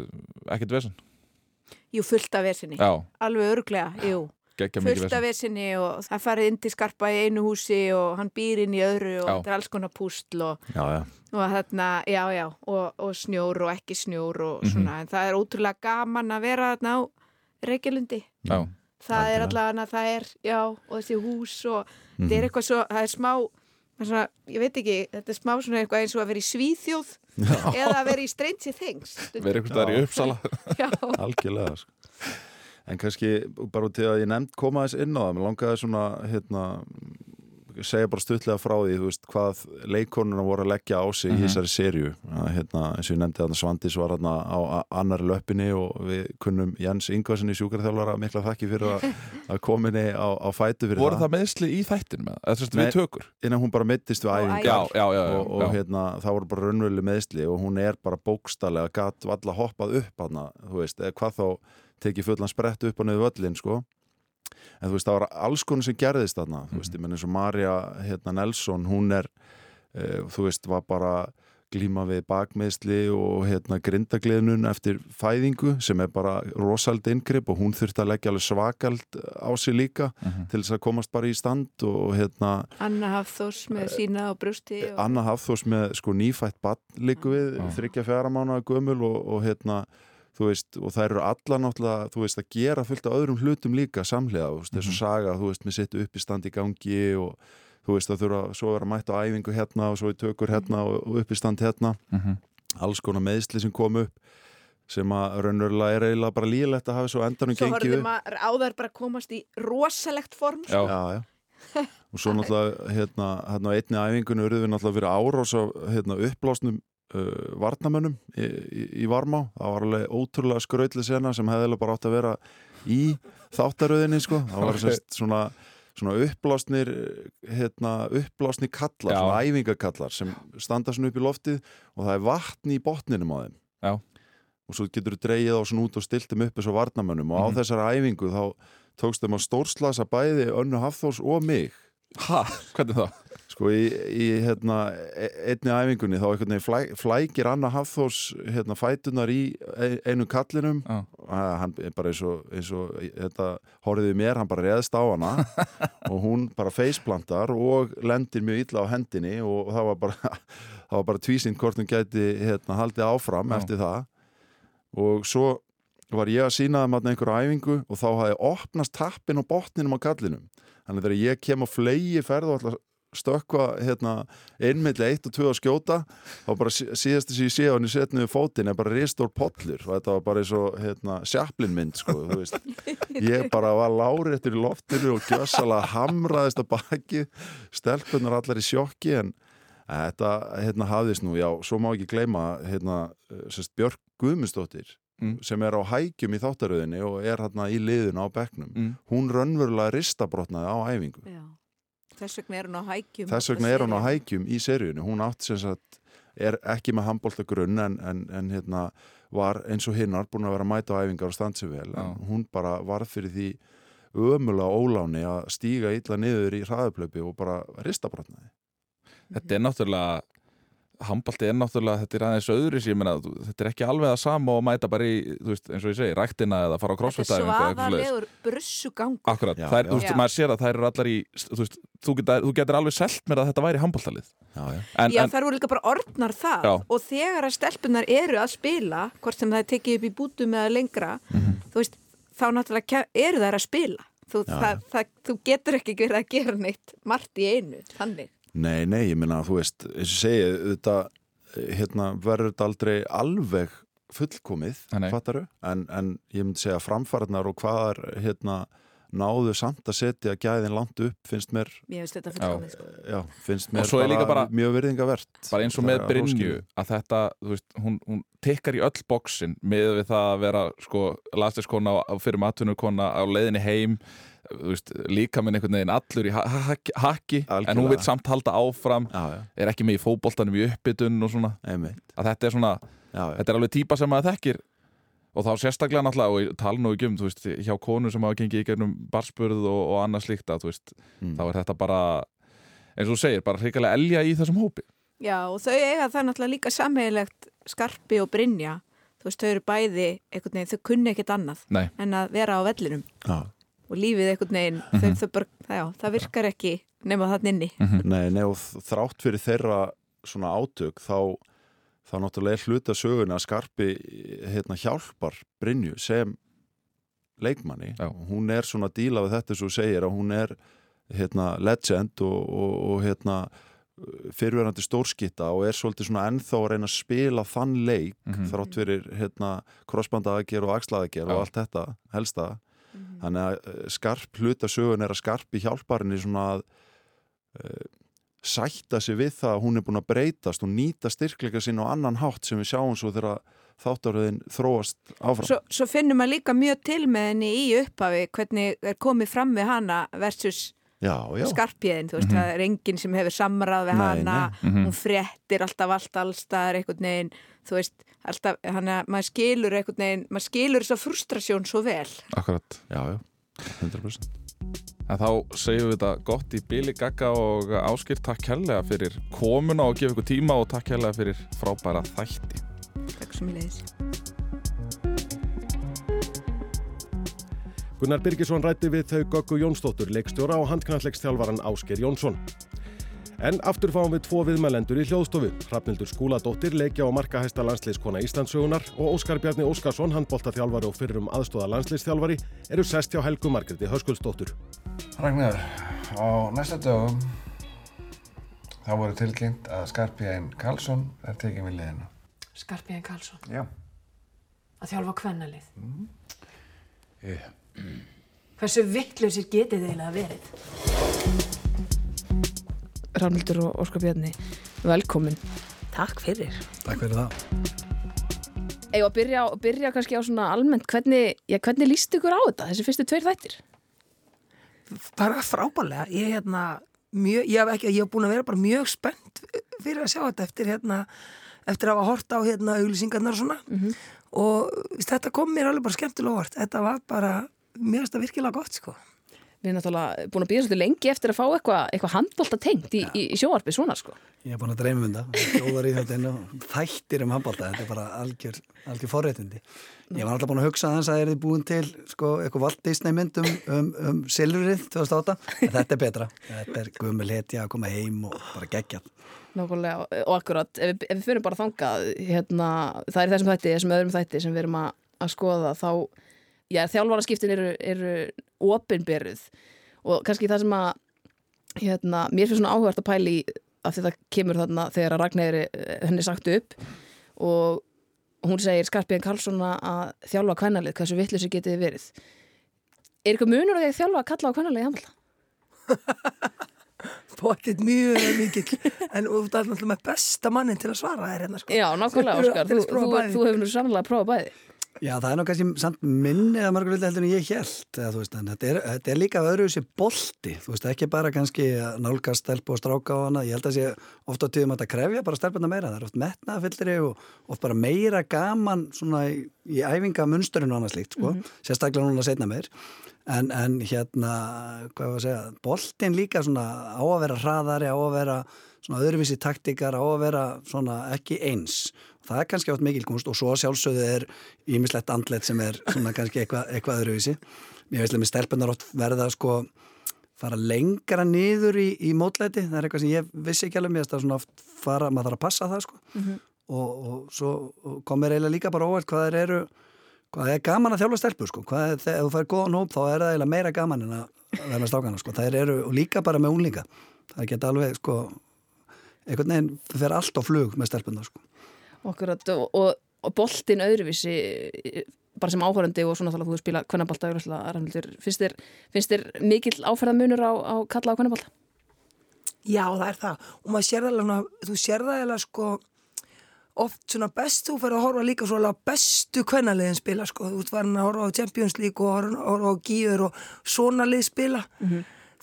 ekkert vesen Jú, fullt af vesinni. Já, Alveg örglega, jú. geggja mikið Fullt af vesinni og það farið inn til skarpa í einu húsi og hann býr inn í öðru og þetta er alls konar pústl og, Já, já, og þarna, já, já, og, og snjór og ekki snjór og Mhm. svona. En það er ótrúlega gaman að vera þarna á Reykjalundi. Já, Það er allavega, það er, já, og þessi hús og Mhm. þetta er eitthvað svo, það er smá, það er svona, ég veit ekki, þetta er smá svona eitthvað eins og að vera í Svíþjóð eða að vera í Stranger Things. verið einhvers staðar í uppsala Já, algjörlega, sko. En kannski bara út til að ég nefnd koma þess inn á það, mér langaði svona, hérna, segja bara stuttlega frá því, þú veist, hvað leikonuna voru að leggja á sig í þessari serju. Að, hérna, eins og ég nefndi að Svandís var hérna á a- annarri löppinni og við kunnum Jens Ingvarsen í sjúkarþjálfara mikla þakki fyrir að, að kominni á, á fætu fyrir Voru það. það meðsli í þættin með, eða þess að Nei. við tökur Innan hún bara mittist við Og æfingar Já, já, já, já, og, og já. hérna, það voru bara raunveruleg meðsli og hún er bara bókstallega gatt valla hoppað upp hana, þú veist, eða hvað þá tekið fullan sprett upp á niður völlin sko. En þú veist, það var alls konar sem gerðist þarna, þú veist, ég menn eins og Marja hérna, Nelson, hún er e, þú veist, var bara glíma við bakmeðsli og hérna grindagliðnun eftir fæðingu sem er bara rosald inngrip og hún þurfti að leggja alveg svakald á sig líka Mhm. til þess að komast bara í stand og hérna Anna Hafþós með sína á brústi og... Anna Hafþós með sko nýfætt bann líku við, Já. þryggja fjara mánuða gömul og, og hérna þú veist, og það eru alla náttúrulega þú veist, að gera fullt af öðrum hlutum líka samhliða, þú veist, þessu saga, þú veist, með sitt upp í stand í gangi og þú veist, það þurfa svo að vera mætt á æfingu hérna og svo í tökur hérna og, og upp í stand hérna Mhm. alls konar meðsli sem kom upp sem að raunverulega er eiginlega bara líðilegt að hafa svo endanum Svo gengið horfðum upp maður á þær bara að komast í rosalegt form sko. Já. já, já. og svo náttúrulega hérna, hérna á einni æfingunni urðu við náttúrulega fyrir árás á hérna, uppblásnum uh, varnamönnum í, í, í Varmá það var alveg ótrúlega skrautli sena sem hefði bara átt að vera í þáttaröðinni sko, það var Ok. sérst svona svona uppblásnir hérna, uppblásnir kallar, Já. svona æfingakallar sem standa svona upp í loftið og það er vatn í botninum á þeim Já. og svo getur þú dreigið á svona út og stiltum upp eins og varnamönnum og á Mhm. þessari æfingu þá tókst þeim að stórslasa bæði Önnu Hafþórs og mig Ha, hvernig það? Sko í, í hérna, e- einni æfingunni þá einhvern veginn flæ, flækir Anna Hafþórs hérna, fætunar í e- einum kallinum. Að hann bara eins og, eins og þetta horfiði mér, hann bara reðst á hana. Og hún bara feisplantar og lendir mjög illa á hendinni og það var bara, það var bara tvísýnd hvort hún gæti hérna, haldið áfram Já. eftir það. Og svo var ég að sína þeim þarna einhverju æfingu og þá hafði opnast tappin á botninum á kallinum. Þannig að þegar ég kem á flegi ferð og ætla að stökkva hérna, einmittli eitt og tvö að skjóta þá bara sí- síðast þess að ég sé á henni setniðu fótinn er bara ristór pollur og þetta var bara eins og hérna, sjaplinmynd sko, ég bara var láréttur í loftinu og gjössalega hamraðist að baki stelpunar allar í sjokki en þetta hérna hafðist nú, já, svo má ekki gleyma hérna, sérst, Björk Guðmundsdóttir Mm. sem er á hækjum í þáttaröðinni og er hérna í liðinu á bekknum Mm. hún raunverulega ristabrotnaði á æfingu Já. Þess vegna er hún á hækjum. þess vegna er hún á hækjum í seríunni hún átt sem sagt er ekki með handbólta grunn en, en, en hérna var eins og hinnar búin að vera að mæta á æfingar og standa sig vel en Já. hún bara varð fyrir því ömulega óláni að stíga illa niður í hraðuplöpi og bara ristabrotnaði Þetta er náttúrulega handbalti er náttúrulega, þetta er aðeins öðru ég meina, þú- þetta er ekki alveg það sama og mæta bara í, þú veist, eins og ég segi, ræktina eða fara á Þetta er svaðalegur brussugangur. Akkurat, Já, það er, já. þú veist, Já. maður sér að þær eru allar í þú veist, þú getur, þú getur alveg selt mér að þetta væri handbaltalið já, já. en, Já, en, þær voru líka bara orðnar það Já. og þegar að stelpunar eru að spila hvort sem það er tekið upp í bútum eða lengra þú veist, þá náttúrulega eru þær að spila þú, það, það, þú getur ekki verið að gera neitt margt í einu, þannig Nei, nei, ég minna, þú veist, eins og segi, þetta, hérna, verður þetta aldrei alveg fullkomið, fattaru, en, en ég myndi segja framfarnar og hvað er, hérna, náðu samt að setja gæðin langt upp, finnst mér, Mér finnst þetta fullkomið sko. já, finnst mér líka bara- mjög virðingavert. bara eins og með að Brynju að þetta, þú veist, hún, hún tekkar í öll bóksin með við það að vera sko, lastiskona og fyrir matvinnukona á leiðinni heim veist, líka minn einhvern veginn allur í ha ha hakki, en hún vil samt halda áfram Já, já, er ekki með í fótboltanum í uppbytun og svona, einmitt, að þetta er svona já, já. þetta er alveg típa sem maður þekkir og þá sérstaklega náttúrulega, og ég tala nú ekki um þú veist, hjá konu sem hafa gengið í gegnum barspurð og, og annað slíkt að, þú veist, Mm. þá er þetta bara eins og þú segir, bara hrikalega elja í þessum hópi Já, og þau eiga það náttúrulega líka sammeilegt skarpi og Brynja þú veist, þau eru bæði einhvern veginn, þau kunni ekkert annað Nei. en að vera á vellinum Já. Og lífið veginn, þau, þau bara, það, já, það virkar ekki nema þann inni. Nei, nei, og þrátt fyrir þeirra svona átök, þá þá náttúrulega er hluta söguna að skarpi hérna, hjálpar Brynju sem leikmanni. Já. hún er svona díla við þetta svo segir að hún er hérna, legend og, og, og hérna fyrirverandi stórskitta og er svolítið svona ennþá að reyna að spila þann leik Mhm. þrátt fyrir hérna krossbandaðager og axlaðager og allt þetta helsta þannig að eh, skarp hluta sögun er að skarpi hjálparinni svona að uh, sætta sig við það að hún er búin að breytast og nýta styrkleika sín á annan hátt sem við sjáum svo þegar þáttaröðin þróast áfram. Svo, svo finnum maður líka mjög til með henni í upphafi hvernig er komið fram við hana versus skarpiðin, þú veist, Mhm. það er enginn sem hefur samráð við Nei, hana, nei. Mhm. hún fréttir alltaf allt allstaðar einhvern veginn, þú veist, alltaf, hann að maður skilur einhvern veginn, maður skilur þessa frustrasjón svo vel. Akkurat já, já, 100% En þá segjum við þetta gott í Bili Gagga og Áskir, takk kærlega fyrir komuna og gefa ykkur tíma og takk kærlega fyrir frábæra þætti. Takk sem ég leiðis. Gunnar Birgisson rætti við þau Göggu Jónsdóttur, leikstjóra og handknallegstjálfaran Ásker Jónsson. En aftur fáum við tvo viðmælendur í hljóðstofu. Hrafnildur Skúladóttir, leikja og markahæsta landsliðskona Íslandsugunar og Óskar Bjarni Óskarsson, handbóltaþjálfari og fyrrum aðstóða landsliðstjálfari, eru sest hjá Helgu Margreti Höskuldsdóttur. Ragnar, á næsta dögum þá voru tilkynnt að Skarpjæn Karlsson er tekið við liðina. Skarpjæn Karlsson Já. að þjálfa kvennalið. Eh, Hversu vittlausir getið eiginlega verið? Rafnildur og Óskar Bjarni, velkomin. Takk fyrir. Takk fyrir það. Eða að byrja, byrja kannski á svona almennt, hvernig, já, hvernig líst ykkur á þetta, þessi fyrstu tveir þættir? Bara frábærlega. Ég, hérna, mjög, ég hef ekki, ég hef búin að vera bara mjög spennt fyrir að sjá þetta eftir hérna eftir að hafa hort á hérna auglýsingarnar og svona og veist, þetta kom mér alveg bara skemmtilega óvart þetta var bara, mér finnst það virkilega gott sko Við erum náttúrulega búin að býða svolítið lengi eftir að fá eitthvað eitthva handbólta tengt í, í, í sjóarpi svona sko. Ég er búin að dreyma um það, þjóðar í þetta þættir um handbólta, þetta er bara algjör, algjör forréttindi. Ég var alltaf búin að hugsa þess að það er búin til sko, eitthvað Walt Disney mynd um, um, um Silfrið 2008, en þetta er betra. Þetta er gummul hetja að koma heim og bara gegja. Nákvæmlega og akkurat, ef, við- ef við fyrir bara þangað, hérna, það er þessum þætti, þessum öðrum þætti sem við erum að, að skoða, þá, já, þjálfaraskiptin eru, eru opinberuð og kannski það sem að, hérna, mér finnst svona áhugart að pæli að þetta kemur þarna þegar að Ragnæri henni sagt upp og hún segir Skarpiðin Karlsson að þjálfa kvænalið, hversu vittlusi getið þið verið. Er eitthvað munur að því að þjálfa að kalla á kvænalið í handla? Pottit mjög mikill en þú ert alltaf með besta mannin til að svara þér hérna sko Já, nákvæmlega, Óskar, þú, þú, þú hefur nú sannlega að prófa bæði. Já, það er nú kannski samt minni að margur vilja heldur en ég held eða, veist, þetta, er, þetta er líka öðru þessi bolti, þú veist, ekki bara kannski nálgast stelpu og stráka á hana ég held að sé ofta tíðum að þetta krefja bara stelpuna meira, það er oft metnaðfyllri og oft bara meira gaman svona í, í æfingamunsturinn og annað slíkt sko, sérstaklega núna setna meir. En, en hérna hvað var að segja, boltin líka svona á að vera hraðari, á að vera svona öðruvísi taktikar, á að vera svona ekki eins það er kannski átt mikil kunst og svo sjálfsögðu er ímislegt andlet sem er svona kannski eitthvað, eitthvað öðruvísi. Mér veist að með stelpunar oft verða sko fara lengra niður í, í mótlæti. Það er eitthvað sem ég vissi ekki alveg. Mér að svona oft fara, maður þarf að passa það sko. Og, og svo komir eiginlega líka bara óvært hvað þeir eru hvað er gaman að þjálfa stelpur sko. Hvað er, þegar þú fær góðan hóp þá er það eiginlega meira gaman en að með stákana sko. Það eru og líka bara með unlinga það geta alveg sko einhvern veginn það fer allt á flug með stelpunar sko Akkurat, og, og, og boltin öðruvísi bara sem áhörandi og svona þá að þú spila kvennabolta finnst þér, finnst þér mikill áferðamunur á, á kalla á kvennabolta? Já, það er það. Og maður sér það alveg, svona- þú sér það alveg sko oft svona best þú fyrir að horfa líka svo alveg á bestu kvennaliðin spila sko, þú ert farin að horfa á Champions League og horfa, horfa á Gíður og svona lið spila.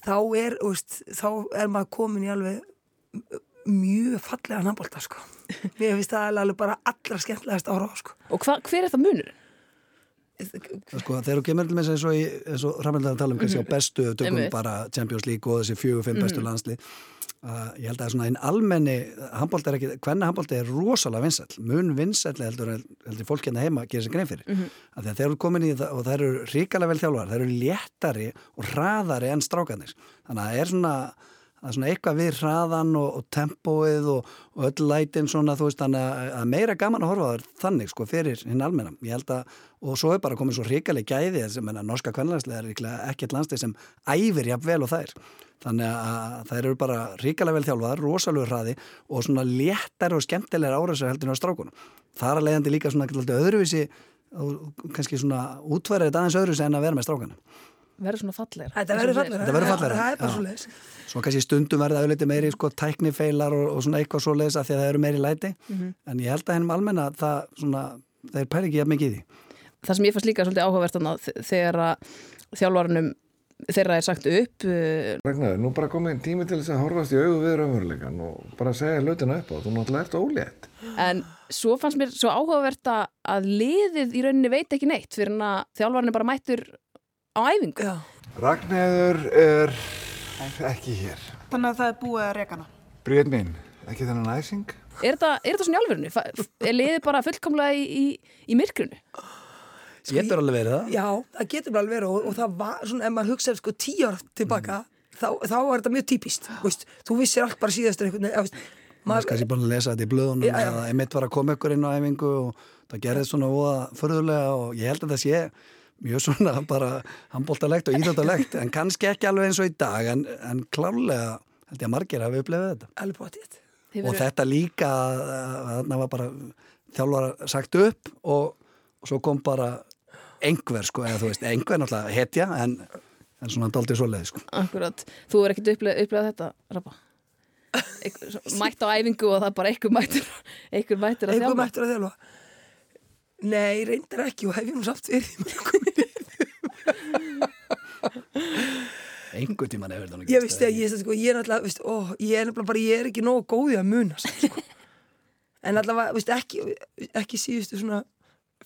Þá er, veist, þá er maður komin í alveg mjög fallega nambólta sko. Mér finnst það alveg bara allra skemmtilegast að horfa á sko. Og hva, hver er það munur? Sko, þegar þú kemur til með eins og, í, eins og Ramildar að tala um kannski á bestu tökum bara Champions League og þessi fjögur, fimm bestu Mhm. landslið. Uh, ég held að svona einn almenni handbólti er ekki, hvenna handbólti er rosalega vinsæll. Mun vinsæll heldur, heldur fólk hérna heima gerir sér grein fyrir. Mhm. af því að þeir eru komin í það og það eru ríkalega vel þjálfar, þeir eru léttari og hraðari enn strákanir þannig að það er svona er svona eitthvað við hraðan og, og tempóið og, og öll lætin svona þú veist þannig að, að meira gaman að horfa á þær þannig sko fyrir hinn almenna. Ég held að, og svo er bara komið svo ríkaleg gæði sem en að norska kvennlæslega er líklega ekkert landslið sem æfir jafn vel og þær. Þannig að þær eru bara ríkalega vel þjálfaðar, rosalega hraði og svona léttari og skemmtilegar árásar heldur á strákunum. Það er að leiðandi líka svona öðruvísi og kannski svona útfærið Verður svona fallegra? Þetta verður verður fallegra. Það er bara já. svoleiðis. Svo kannski stundum verða auðvitað meiri sko tæknifeilar og, og svona eitthvað svoleiðis að því að það eru meiri læti Mhm. en ég held að hennum almenna að það svona, þeir pæri ekki jafn mikið í því. Það sem ég fannst líka svolítið áhugavert þegar að þjálfarnum þeirra er sagt upp uh, Ragnar, nú bara komið tími til þess að horfast í augu við raunveruleikan og bara segja hlutina upp á. Þú náttúrulega ert ólétt. en svo fannst mér svo áhugavert að- liðið í rauninni veit ekki neitt fyrir að þjálfarinn er bara mættur á æfingu. Já. Ragnæður er ekki hér. Þannig að það er búið að reka hana. Bríð mín, ekki þennan æsing? Er þetta, er þetta svona í? Fa- Er liðið bara fullkomlega í, í, í myrkrunu? Getur alveg verið það? Já, það getur alveg verið og, og það var svona, ef maður hugsaði sko tíu ára tilbaka, þá, þá var þetta mjög típist, veist, þú vissir allt bara síðastur einhvern veginn, maður er kannski búin að lesa þetta í blöðunum Já, já. eða einmitt var að koma ykkur inn á æfingu og það gerðist svona óða förðulega og ég held að það sé mjög svona bara handbóltalegt og íþjóttalegt en kannski ekki alveg eins og í dag en, en klárlega held ég að margir hafi upplefið þetta alveg bótið. og þetta líka að þarna var bara þjálfara sagt upp og, og svo kom bara einhver sko, eða þú veist, einhver náttúrulega hetja en, en svona daldið svoleið sko. Akkurat. Þú er ekkert upplegað, upplegað þetta, Rappa? Einhver- svo- Mætt á æfingu og það er bara einhver mættur, einhver mættur að Einhver þjálfa. mættur að þjálfa. Nei, reyndar ekki og hef ég nú samt verið í mörgum. einhver tíman hefur þetta nú Ég veist að ég, sko, ég er náttúrulega, veist, ó, ég er náttúrulega bara, ég er ekki nógu góði að muna, sko. en veist, ekki, ekki síðustu svona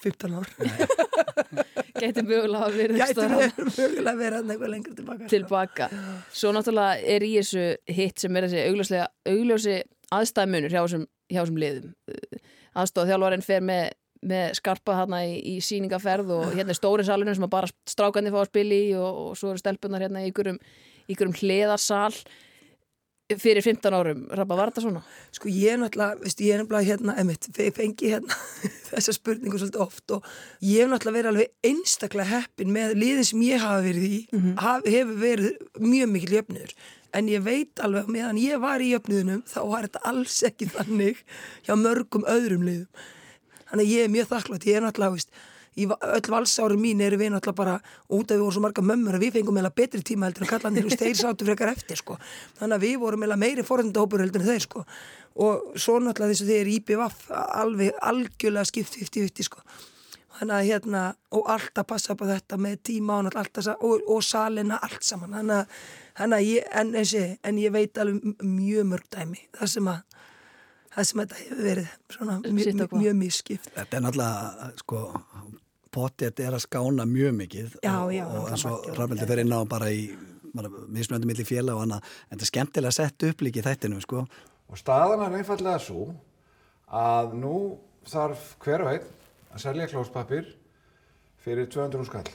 15 ár Gæti mögulega að vera Gæti mögulega að vera eitthvað lengur tilbaka sko. tilbaka Svo náttúrulega er í þessu hitt sem er þessi augljóslega, augljósi aðstæðmunur hjá þessum, hjá þessum liðum aðstóð þjálfarinn fer með, með skarpa hana í, í síningaferð og hérna er stóri salunum sem bara strákandi fá að spila í og, og svo eru stelpunar hérna í ykkurum, ykkurum hliðarsal fyrir 15 árum, Rappa, var þetta svona? Sko ég er náttúrulega, veist, ég er náttúrulega hérna, emitt, fengi hérna þessa spurningu svolítið oft og ég hef náttúrulega verið alveg einstaklega heppin með liðin sem ég hafa verið í mm -hmm. haf, hefur verið mjög mikil jöfnur en ég veit alveg meðan ég var í jöfnuðunum þá var þetta alls ekki þannig hjá mörgum öðrum liðum þannig að ég er mjög þakklátt, ég er náttúrulega, veist í öll valsári mín eru við náttúrulega bara út af við vorum svo marga mömmur að við fengum meila betri tíma heldur en kallanir og þeir sátu frekar eftir sko. þannig að við vorum meila meiri forðundahópur heldur en þeir sko. og svo náttúrulega þess að þeir íbjöf alveg algjörlega skipt 50-50 sko. þannig að hérna og alltaf passa upp á þetta með tíma og, og, og salina allt saman þannig að, þannig að ég, en, en, en ég veit alveg mjög mörg dæmi það sem að það sem þetta hefur verið svona mjög, mjög misskipt. Þetta er náttúrulega sko potið er að skána mjög mikið já, já, og, og eins og Rafnildur fer inn á bara í mismjöndum millir félag og annað en þetta er skemmtilega að setja upp líki þættinu sko. og staðan er einfallega svo að nú þarf hver og einn að selja klóspapir fyrir 200 skall.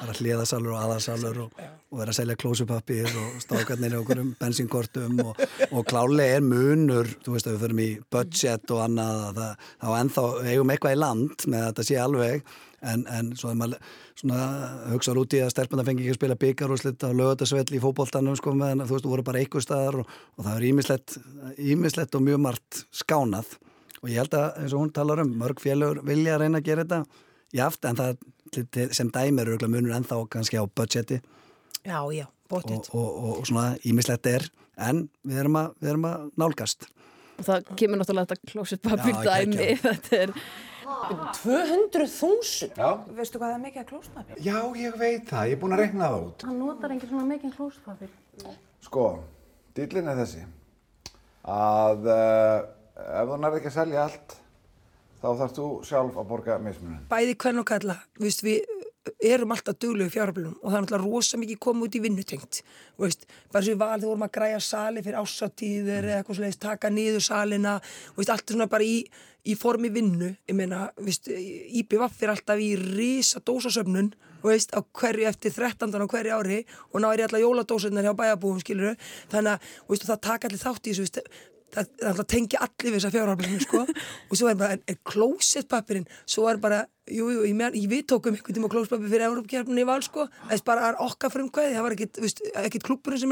Bara hliðasalur og aðarsalur og, og vera að selja klósupapir og stákarnir í okkur um bensinkortum og, og klálega er munur þú veist að við förum í budget og annað það, þá ennþá eigum eitthvað í land með að þetta sé alveg. En, en svo er maður svona hugsaður út í að stelpuna fengi ekki að spila byggar og slitt á lögatarsvell í fókbóltanum sko meðan þú veist þú voru bara eitthvað staðar og, og það er ímislegt, ímislegt og mjög margt skánað. Og ég held að eins og hún talar um mörg félögur vilja að reyna að gera þetta jáft en það sem dæmi eru munur ennþá kannski á budgeti. Já, já, budget. Og, og, og svona ímislegt er en við erum að, við erum að nálgast. Og það kemur náttúrulega þetta klósitpapir dæmi þetta er 200.000 Veistu hvað það er mikið að klóspapir? Já, ég veit það, ég er búin að rekna það út. Hann notar ekki svona mikið klóspapir Sko, dýllin er þessi að uh, ef þú nærði ekki að selja allt þá þarfst þú sjálf að borga mismunin. Bæði hvern og kalla, Vist, við erum alltaf dögluðu fjáröflunum og það er náttúrulega rosa mikið komið út í vinnutengt veist, bara sem við valið vorum að græja sali fyrir ásáttíðir eða eitthvað svolítið taka niður salina, veist, allt svona bara í, í formi vinnu, ég meina IPVF er alltaf í risa dósasöfnun veist, á hverju eftir 13. á hverju ári og ná er ég alltaf jóladósunar hjá bæjabúum skiluru, þannig að veist, það taka allir þátt í þessu það, það tengja allir við þessa fjárhaldinu sko. og svo er bara, er, klósettpapirinn svo er bara, jú, jú, ég, ég við tókum einhvern tíma klósettpapir fyrir Európa-kjörnum í val sko, þess bara er okkar frumkvæði það var ekkert klúpurinn sem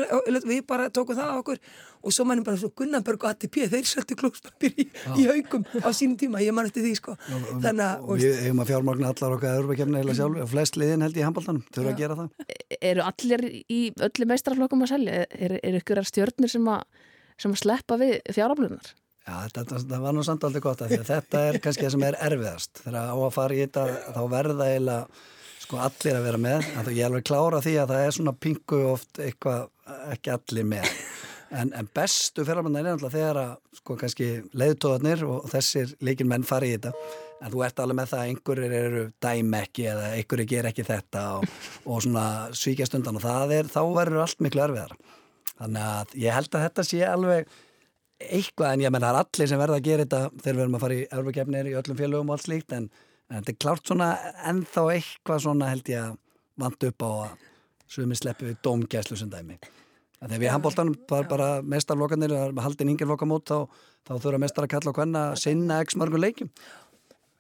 við bara tókum það á okkur. Og svo mannum bara svo Gunnarberg og ATP, þeir söldu klósettpapir í, í haugum á sínum tíma, ég man eftir því sko. Þannig að við hefum að fjármagna allar okkar Európa-kjörnum eða sjálf, flest liðin held ég í að gera það. Eru allir í öllu meistrarflokkum að sem að að sleppa við fjáraflunar. Já, þetta, þetta var nú samt aldrei gott að þetta er kannski það sem er erfiðast. Þegar á að fara í þetta þá verða eiginlega sko allir að vera með. Þannig að ég er alveg klára því að það er svona pingu oft eitthvað ekki allir með. En, en bestu fjáraflunar er náttúrulega þegar að sko kannski leiðtóðarnir og þessir líkin menn fara í þetta. En þú ert alveg með það að einhverjir eru dæm ekki eða einhverjir ger ekki þetta og, og svona svíkjast undan og það er, þá verður allt miklu erfiðar. Þannig að ég held að þetta sé alveg eitthvað en ég menn það er allir sem verða að gera þetta þegar við erum að fara í erfakefnir í öllum félögum og allt slíkt en, en þetta er klárt svona ennþá eitthvað svona held ég að vant upp á að sumi sleppu við dómgæslu sem dæmi. Þegar við handbóltanum var bara mestarlokanir haldin yngir lokamót þá, þá þurfa mestar að kalla á hvenna sinna x mörgum leikjum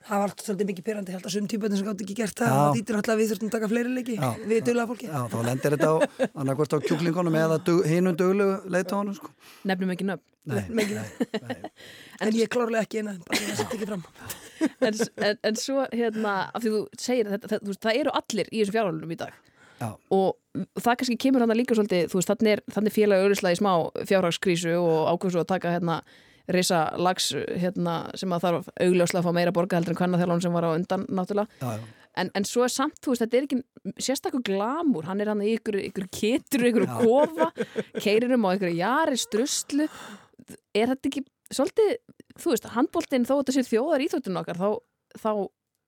það var svolítið mikið pyrrandi held að sum típöðin sem gátt ekki gert það það dýtir alltaf að við þurftum að taka fleiri leiki Já. við dögulega fólki Já, þá lendir þetta á annarkvært á kjúklingunum eða dug, hinum dögulegu leitónum sko. Nefnum ekki nöfn Nei, nei, nei. En ég klárlega ekki eina bara það setja ekki fram en, en, en svo hérna af því þú segir þetta, það, það, það eru allir í þessum fjárhaldunum í dag Já. og það kannski kemur hann að líka svolítið þannig er, er félag auðvitað í smá fjárhagskrísu og ákveðs að taka hérna risa lags hérna, sem að þarf augljóslega að fá meira borga heldur en hvernig þjálfum sem var á undan náttúrulega já, já. En, en svo er samt, þú veist, þetta er ekki sérstaklega glamur, hann er hann í ykkur, ykkur ketur, ykkur kofa, keirinum á ykkur jari struslu er þetta ekki svolítið, þú veist, handbóltinn þó þetta sé þjóðar íþjóttun okkar þá, þá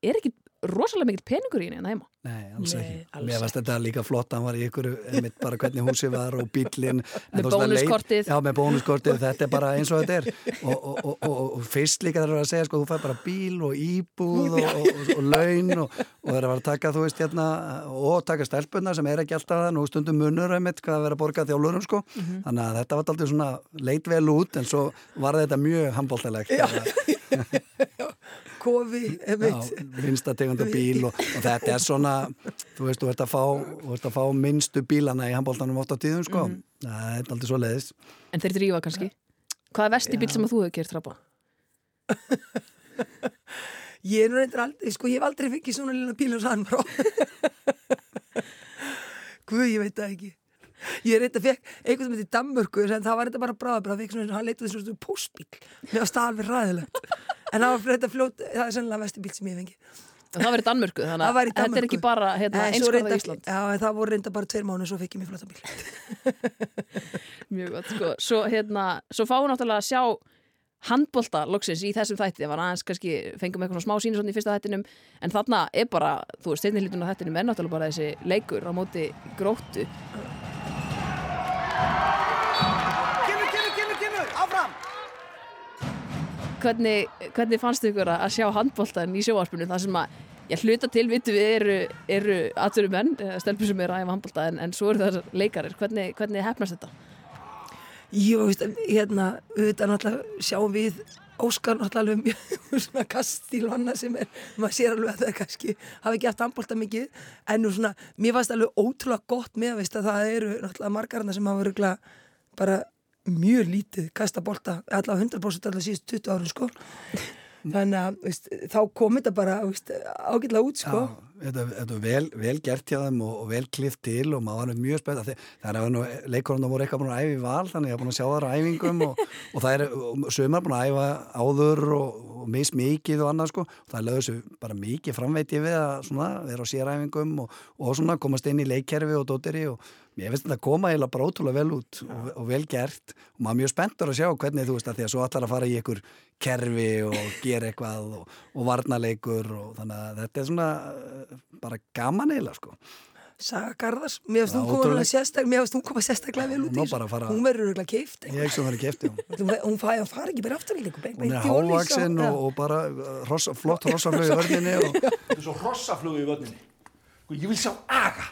er ekki rosalega mikill peningur í henni en heima. Nei, alls Nei, ekki. alls Mér varst þetta líka flott, hann var í ykkur, einmitt bara hvernig húsið var og bílinn. Með bónuskortið. Já, með bónuskortið, þetta er bara eins og þetta er. Og, og, og, og, og fyrst líka er að segja, sko, þú fær bara bíl og íbúð og, og, og, og laun og, og það er að taka, þú veist, hérna, og taka stelpunna sem er ekki alltaf það, nú stundum munur einmitt hvað að vera að borga þjálfurum, sko. Mhm. Þannig að þetta var aldrei svona leit vel út, en svo var þetta mjög handbóltalegt. kofi, einmitt. Já, vinsta tegunda bíl og, og þetta er svona, þú veist, þú ert að fá, þú ert að fá minnstu bílana í handbóltanum oft á tíðum, sko. Mhm. Það er aldrei svo leiðis. En þeir drífa kannski. Hvað er vesti bíl sem að þú hefur gert trappa? Ég er nú reyndir aldrei, sko, ég hef aldrei fengið svona lilla bíl og sann frá. Guð, ég veit það ekki. Ég er reyndir að fekk einhvern sem heitir Danmörku, en það var þetta bara bráðabráð, hann leitaði svona postbíl. Mér var staðalveg ræðilegt. En það var fyrir þetta fljót, það er sennilega vesti bíl sem ég hef fengið. Það var í Danmörku, þannig Það að í þetta er ekki bara hérna, Nei, eins svo og það reyndar- í Ísland. Já, það voru reynda bara tveir mánu, svo fekk ég mér flotta bíl. Mjög gott, sko. Svo, hérna, svo fáum við náttúrulega að sjá handbolta loksins í þessum þætti. Það var aðeins kannski, fengum eitthvað smá svona í fyrsta þættinum. En þarna er bara, þú veist, steinni hlutun á þættinum er náttúrulega bara þessi leikur á móti gróttu. Kemur, kemur, kemur, kemur, áfram Hvernig, hvernig fannst ykkur að að sjá handboltan í sjóarspunum? Það sem að, ég hluta til, vitum við, eru, eru atvinnum menn, stelpur sem eru að æfa handbolta, en, en svo eru það leikarir. Hvernig, hvernig hefnast þetta? Jú, veist, hérna, auðvitað náttúrulega sjáum við Óskar náttúrulega alveg mjög svona kaststíl og annað sem er, maður sér alveg að það kannski hafi ekki haft handbólta mikið, en nú svona, mér fannst alveg ótrúlega gott með, veist, að það eru náttúrulega margarna sem hafa örgulega bara mjög lítið kasta bolta, allavega 100% allavega síðust 20 árum, sko. Þannig að, veist, þá kom þetta bara, veist, ágætlega út, sko. Já, þetta, þetta er vel, vel gert hjá þeim og, og vel klift til og maður var mjög spennt. Er nú, leikurinn voru eitthvað búin að æfa í val þannig að ég er búin að sjá það á æfingum og, og það er, sömur búin að æfa áður og, og mis mikið og annað sko, og það lögur svo bara mikið framveiti við að svona, vera á séræfingum og, og svona komast inn í leikkerfi og dótiri og mér finnst þetta að koma eiginlega bara ótrúlega vel út og, og vel gert og maður er mjög spenntur að sjá hvernig þú veist að því að svo allar að fara í einhver kerfi og gera eitthvað og, og varnaleikur og þannig að þetta er svona eh, bara gaman eiginlega sko. Saga Garðars, mér finnst hún sérstak, hún koma sérstaklega vel út í fara- Hún verður örgulega keift. Ég. Hún, fari, ekki bara aftur í líku. Hún er hávaksin og, og bara uh, ross, flott rossaflög í vörninni og Þetta er svo hrossaflugu í vötninni. Sko, ég vil sjá aga.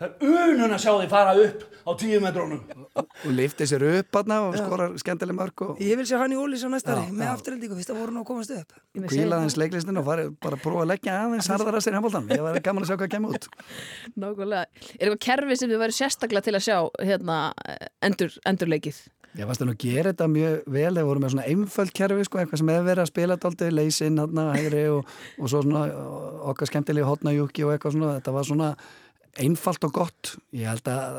Það er unun að sjá þig fara upp á tíu metrónum. og lifti sér upp aðna og skorar skemmtileg mörg og Ég vil sjá hann í Ólís á næsta Já, ári með afturhaldíku fyrst að voru nú að komast upp. kvíla aðeins leiklistin og fari, bara prófa að leggja aðeins harðar að sér í handbóltan. Ég var gaman að sjá hvað kemur út. Nákvæmlega. Er eitthvað kerfi sem þið væri sérstaklega til að sjá hérna, endur, endurleikið? Ég varst að nú gera þetta mjög vel, þeir voru með svona einföld kerfi, sko, eitthvað sem hefur verið að spila leysinn, hérna, hægri og, og svo svona okkar skemmtilegi hotnajúki og eitthvað svona, þetta var svona einfalt og gott. Ég held að,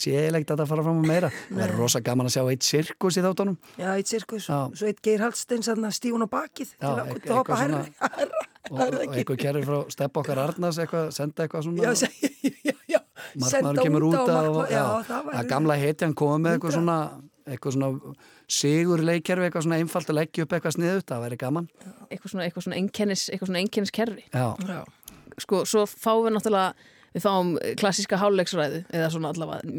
sé eiginlegt að þetta fara fram á meira. Það er rosa gaman að sjá eitt sirkus í þáttunum. Já, eitt sirkus, svo eitt Geir Hallsteins að stífun á bakið Já, til að eit- hoppa eitthvað herri. svona- og, og eitthvað kerfi frá stepp okkar Arnars eitthvað, senda eitthvað svona Já, já, já, markmaður senda kemur út á og, já, já, það að gamla hetjan koma með eitthvað svona eitthvað svona sigur leikkerfi eitthvað svona einfalt að leggja upp eitthvað sniðut það væri gaman Eitthvað svona, eitthvað svona einkennis, eitthvað svona einkennis kerfi? Já. Sko, svo fáum við náttúrulega, við fáum klassíska háleiksræðu, eða svona allavega,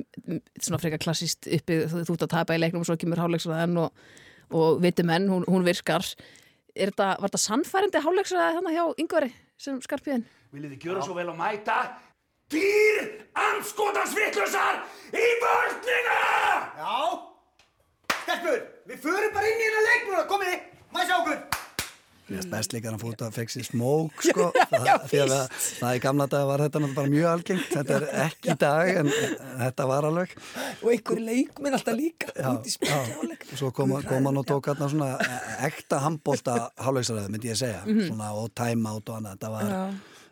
svona frekar klassíst uppi, þú, ert að tapa í leiknum og svo kemur háleiksræðan og, og vitum enn, hún, hún virkar. Er þetta, var þetta sannfærandi háleiksræði þannig hjá yngvari sem skarpiðin? Viljið þið gjöra svo vel að mæta? Dýr anskotans vittlusar í vörnina! Já, stelpur, við förum bara inn í hennar leikmúra, komið, maður sjá okkur. Finnst best líka að hann fótt að fekk sér smók sko, því að það, það í gamla dag var þetta náttúrulega mjög algengt. Þetta er ekki í dag en, þetta var alveg. Og einhverju leikminn alltaf líka út í já, spiljáleik. og svo kom, hann og tók hérna svona ekta handbólta hálfleiksræði myndi ég segja, Mhm. svona og time out og annað, þetta var,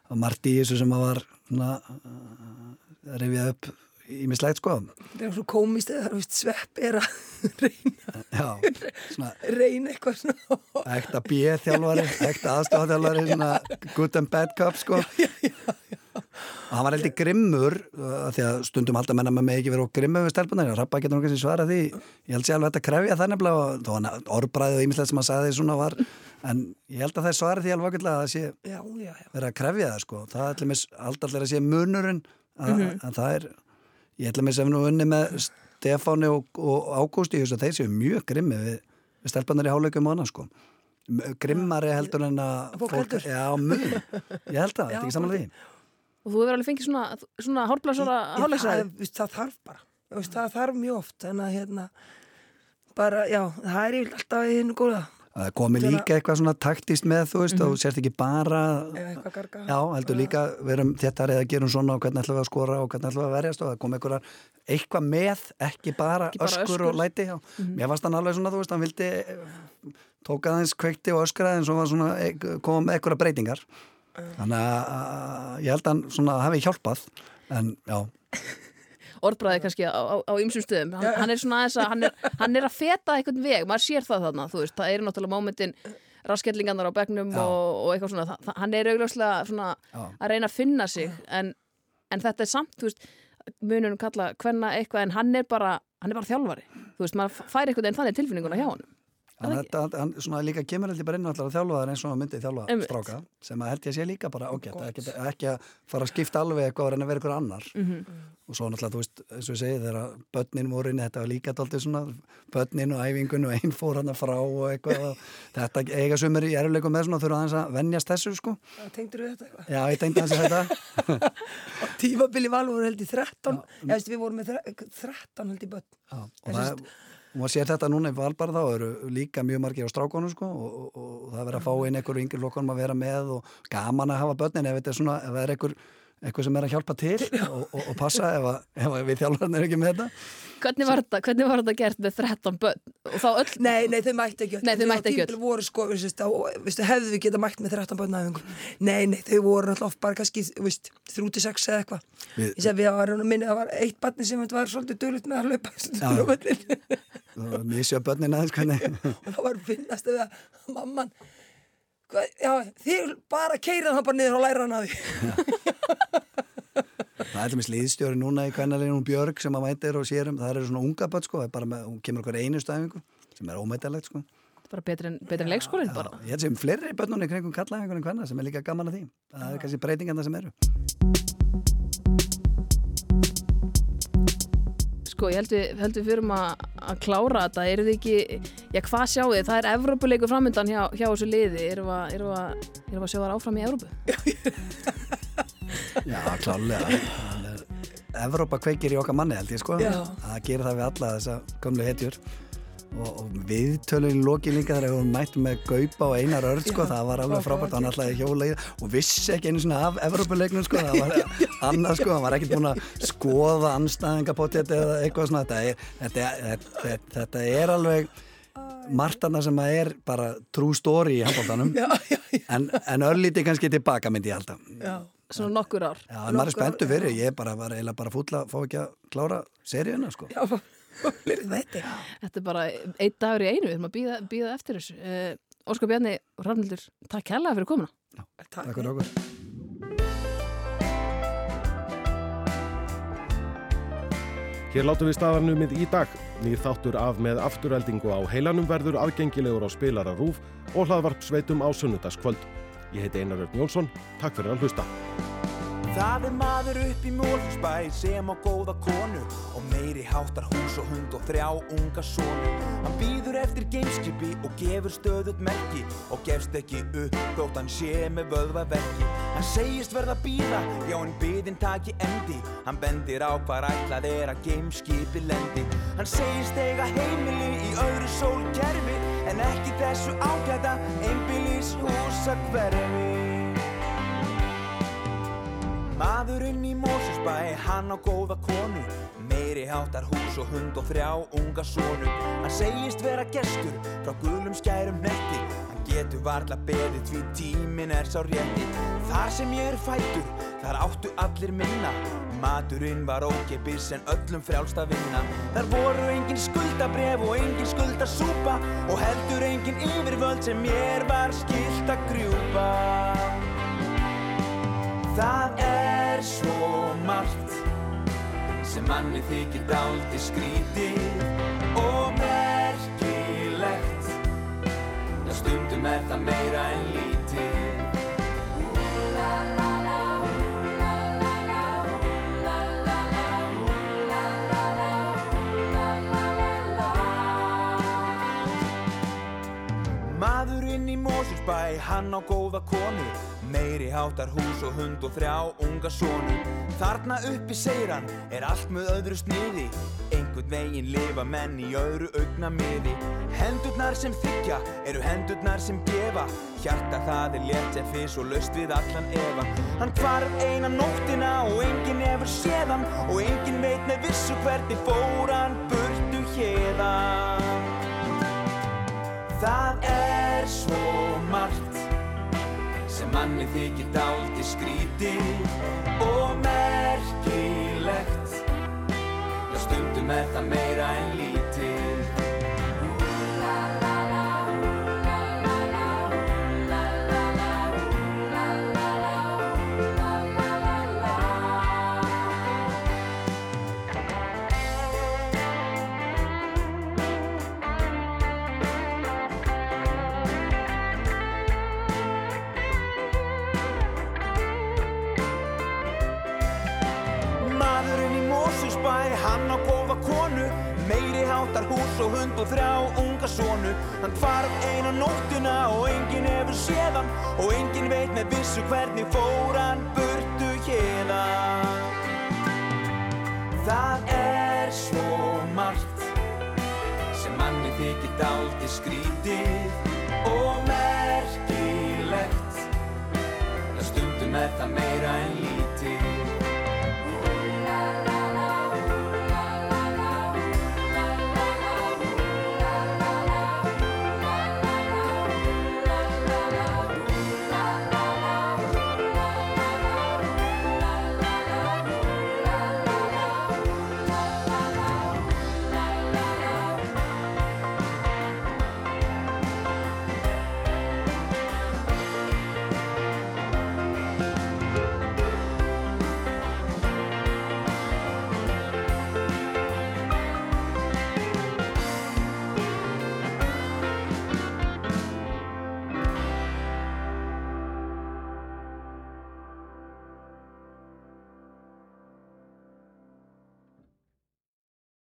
var margt í þessu sem að var svona uh, rifjað upp í mislegt sko. Það er svo komist eða það er vist svepp er að Já, svona reyna eitthvað svona. ekta B-þjálfari, ekta aðstofþjálfari svona good and bad cup sko. Og hann var heldur grimmur uh, því að stundum halda menna með mig ekki verið grimmur við stelpunar, Rappa getur nú kannski svara því. Ég held sér alveg þetta krefja það nefnilega og þó hann orðbræði og ýmislegt sem hann sagði svona var. En ég held að það svari því alveg að það sé Já, já, já. verið að krefja það sko, það er allir allir að sé munurinn að, Mhm. að það er ég held að mér sem nú unni með Stefáni og, og Ágústi, ég veist að þeir séu mjög grimmi við, við stelpunar í háleikum og annað sko. Grimmari heldur en að Fólk heldur. já, mun, ég held það, þetta er ekki samanlega því Og þú hefur alveg fengið svona, svona hálfblæsara hálflegsræði. það, það þarf bara. Það þarf mjög oft en að hérna bara, já, það er yfirleitt alltaf í hennu góða Það komi líka eitthvað svona taktist með þú veist Mhm. og þú sérst ekki bara Ef eitthvað garga já, heldur líka verum þetta eða gerum svona og hvernig ætlum við að skora og hvernig ætlum við að verjast og það kom eitthvað, eitthvað með ekki bara, Ekki bara öskur, öskur. og læti já. Mhm. mér varst hann alveg svona þú veist hann vildi tók aðeins kveikti og öskraði en svo var svona eh, kom eitthvað breytingar þannig að að ég held að hann svona hafi hjálpað en já Orðbræði kannski á, á, á ymsum stöðum. Hann, hann er svona aðeins að, hann er, hann er að feta einhvern veg, maður sér það þarna, þú veist, það eru náttúrulega mómentin raskellingarnar á begnum og, og eitthvað svona, það, það, hann er augljóslega að reyna að finna sig en, en þetta er samt, þú veist munum kalla hvenna eitthvað en hann er bara hann er bara þjálfari, þú veist, maður fær einhvern veginn þannig tilfinninguna hjá honum Hann, þetta, hann svona líka kemur heldur bara inn allar að þjálfa það eins og hann myndi þjálfa Einmitt. stráka sem að held ég sé líka bara ágætt ekki, ekki að fara að skipta alveg eitthvað og reyna að vera ykkur annar. Mhm. og svo náttúrulega þú veist, eins og ég segi þegar börnin voru inni, þetta var líka dálítið svona börnin og æfingun og einn fór hann frá og eitthvað og þetta eiga sumir í eruleikum með svona og þurfa aðeins að venjast þessu sko. Tengdur við þetta eitthvað? Já, ég tengdi í þetta. Tímabili val voru held í 13 Ég veist, við vorum með þre- 13 held í börn. Já, og og maður sér þetta núna í valbar þá eru líka mjög margir á strákonum sko og, og, og það er verið að fá inn einhverju yngri lokkanum að vera með og gaman að hafa börnin ef þetta er svona, ef það er einhver eitthvað sem er að hjálpa til og, og, og passa ef, að, ef að við þjálfarnir er ekki með þetta Hvernig var þetta, hvernig var þetta gert með 13 bönn og þá öll Nei, nei, þau mætti ekki öll. Nei, þau mættu ekki öll. Voru sko, veist, á, veist, hefðu við geta mætt með 13 börn aðeins Nei, nei, þau voru oft bara kannski, veist, 3-6 eða eitthvað Ég segi við varum að minni, það var eitt barni sem var svolítið dölut með að völlinn. Mér séu börnin aðeins hvernig og það var finnast að mamman já, þið bara keira hann bara niður og læra hann að því. Það er allmis liðstjóri núna í hún Björg sem að mætir og sérum, það eru svona unga börn sko, það er bara með, hún kemur okkur einu stæfingu sem er ómættilegt sko. Bara betri en, betri en leikskólinn bara. Ég held sem fleiri börnunni kringum kallaðingur en hvenna sem er líka gaman að því. Það er kannski breytingarna sem eru Sko, ég held við, held við fyrum að, að klára þetta, eru þið ekki, já hvað sjáu þið, það er Evrópuleikur framöndan hjá, hjá þessu liði, eru við við að, erum við að sjá þar áfram í Evrópu? Já, klálega Evrópa kveikir í okkar manni held ég sko. Já. það gerir það við alla þessa gömlu hetjur og, og viðtölun loki líka þegar við mættum með Gaupa og Einar Örd sko, það var alveg frábært hann alltaf hjóla í það og vissi ekki einu svona af Evrópuleiknum sko, það var annað sko, hann var ekkert búin að skoða anstæðingapottet eða eitthvað svona þetta er, þetta, er- þetta, þetta er alveg martana sem að er bara true story í handbóltanum en, en örlíti kannski tilbaka myndi ég alltaf Já. Svona nokkur ár. Já, en maður er spenntu fyrir, ég bara, var eiginlega bara fúll að fá ekki að klára seríuna sko. Já, þetta Þetta er bara einn dagur í einu, við erum að býða, býða eftir þessu. Uh, Óskar Bjarni og Rafnildur, takk kærlega fyrir komuna. Takk fyrir okkur. Hér látum við staðarnumið í dag. Nýr þáttur af með afturheldingu á heilanum verður aðgengilegur á spilara rúf og hlaðvarp sveitum á sunnudagskvöld. Ég heiti Einar Örn Jónsson. Takk fyrir að hlusta. Það er maður upp í Mólfsbæ sem á góða konu og meiri háttar hús og hund og þrjá unga sonu. Hann býður eftir gameskipi og gefur stöðut merki og gefst ekki upp þótt hann sé með vöðvaverki. Hann segist verða býða, já en byðin taki endi. Hann bendir á hvar ætlað er að gameskipi lendi. Hann segist eiga heimili í öðru sólkerfi en ekki þessu ágæta einbílis húsa hverfi. Maðurinn í Mósusbæ, hann á góða konu. Meiri háttar hús og hund og þrjá unga sonu. Hann segist vera gestur frá gulum skærum netti Hann getur varla beðið því tíminn er sá rétti. Þar sem ég er fættur, þar áttu allir minna. Maturinn var ókipis en öllum frjálst að vinna. Þar voru engin skuldabref og engin skuldasúpa Og heldur engin yfirvöld sem mér var skilt að grjúpa Það er svo margt sem manni þykir dálti skrítið og merkilegt. Já, stundum er það meira en lítið Mósusbæ, hann á góða konu Meiri háttar hús og hund og þrjá unga sonu. Þarna uppi segir hann, er allt með öðru sniði. Einhvern veginn lifa menn í öðru augnamiði. Hendurnar sem þykja, eru hendurnar sem gefa. Hjarta það er létt sem fyrst og laust við allan efa. Hann hvarf eina nóttina og enginn hefur séð hann. Og enginn veit með vissu hvernig fór hann burtu hérðan Það er svo margt sem manni þykir dálti skrítið og merkilegt. Já, stundum er það meira en lítið hús og hund og þrjá unga sonu. Hann hvarf eina nóttina og enginn hefur séð hann. Og enginn veit með vissu hvernig fór hann burtu hérðan Það er svo margt sem manni þykir dálti skrítið og merkilegt. Já, stundum er það meira en líf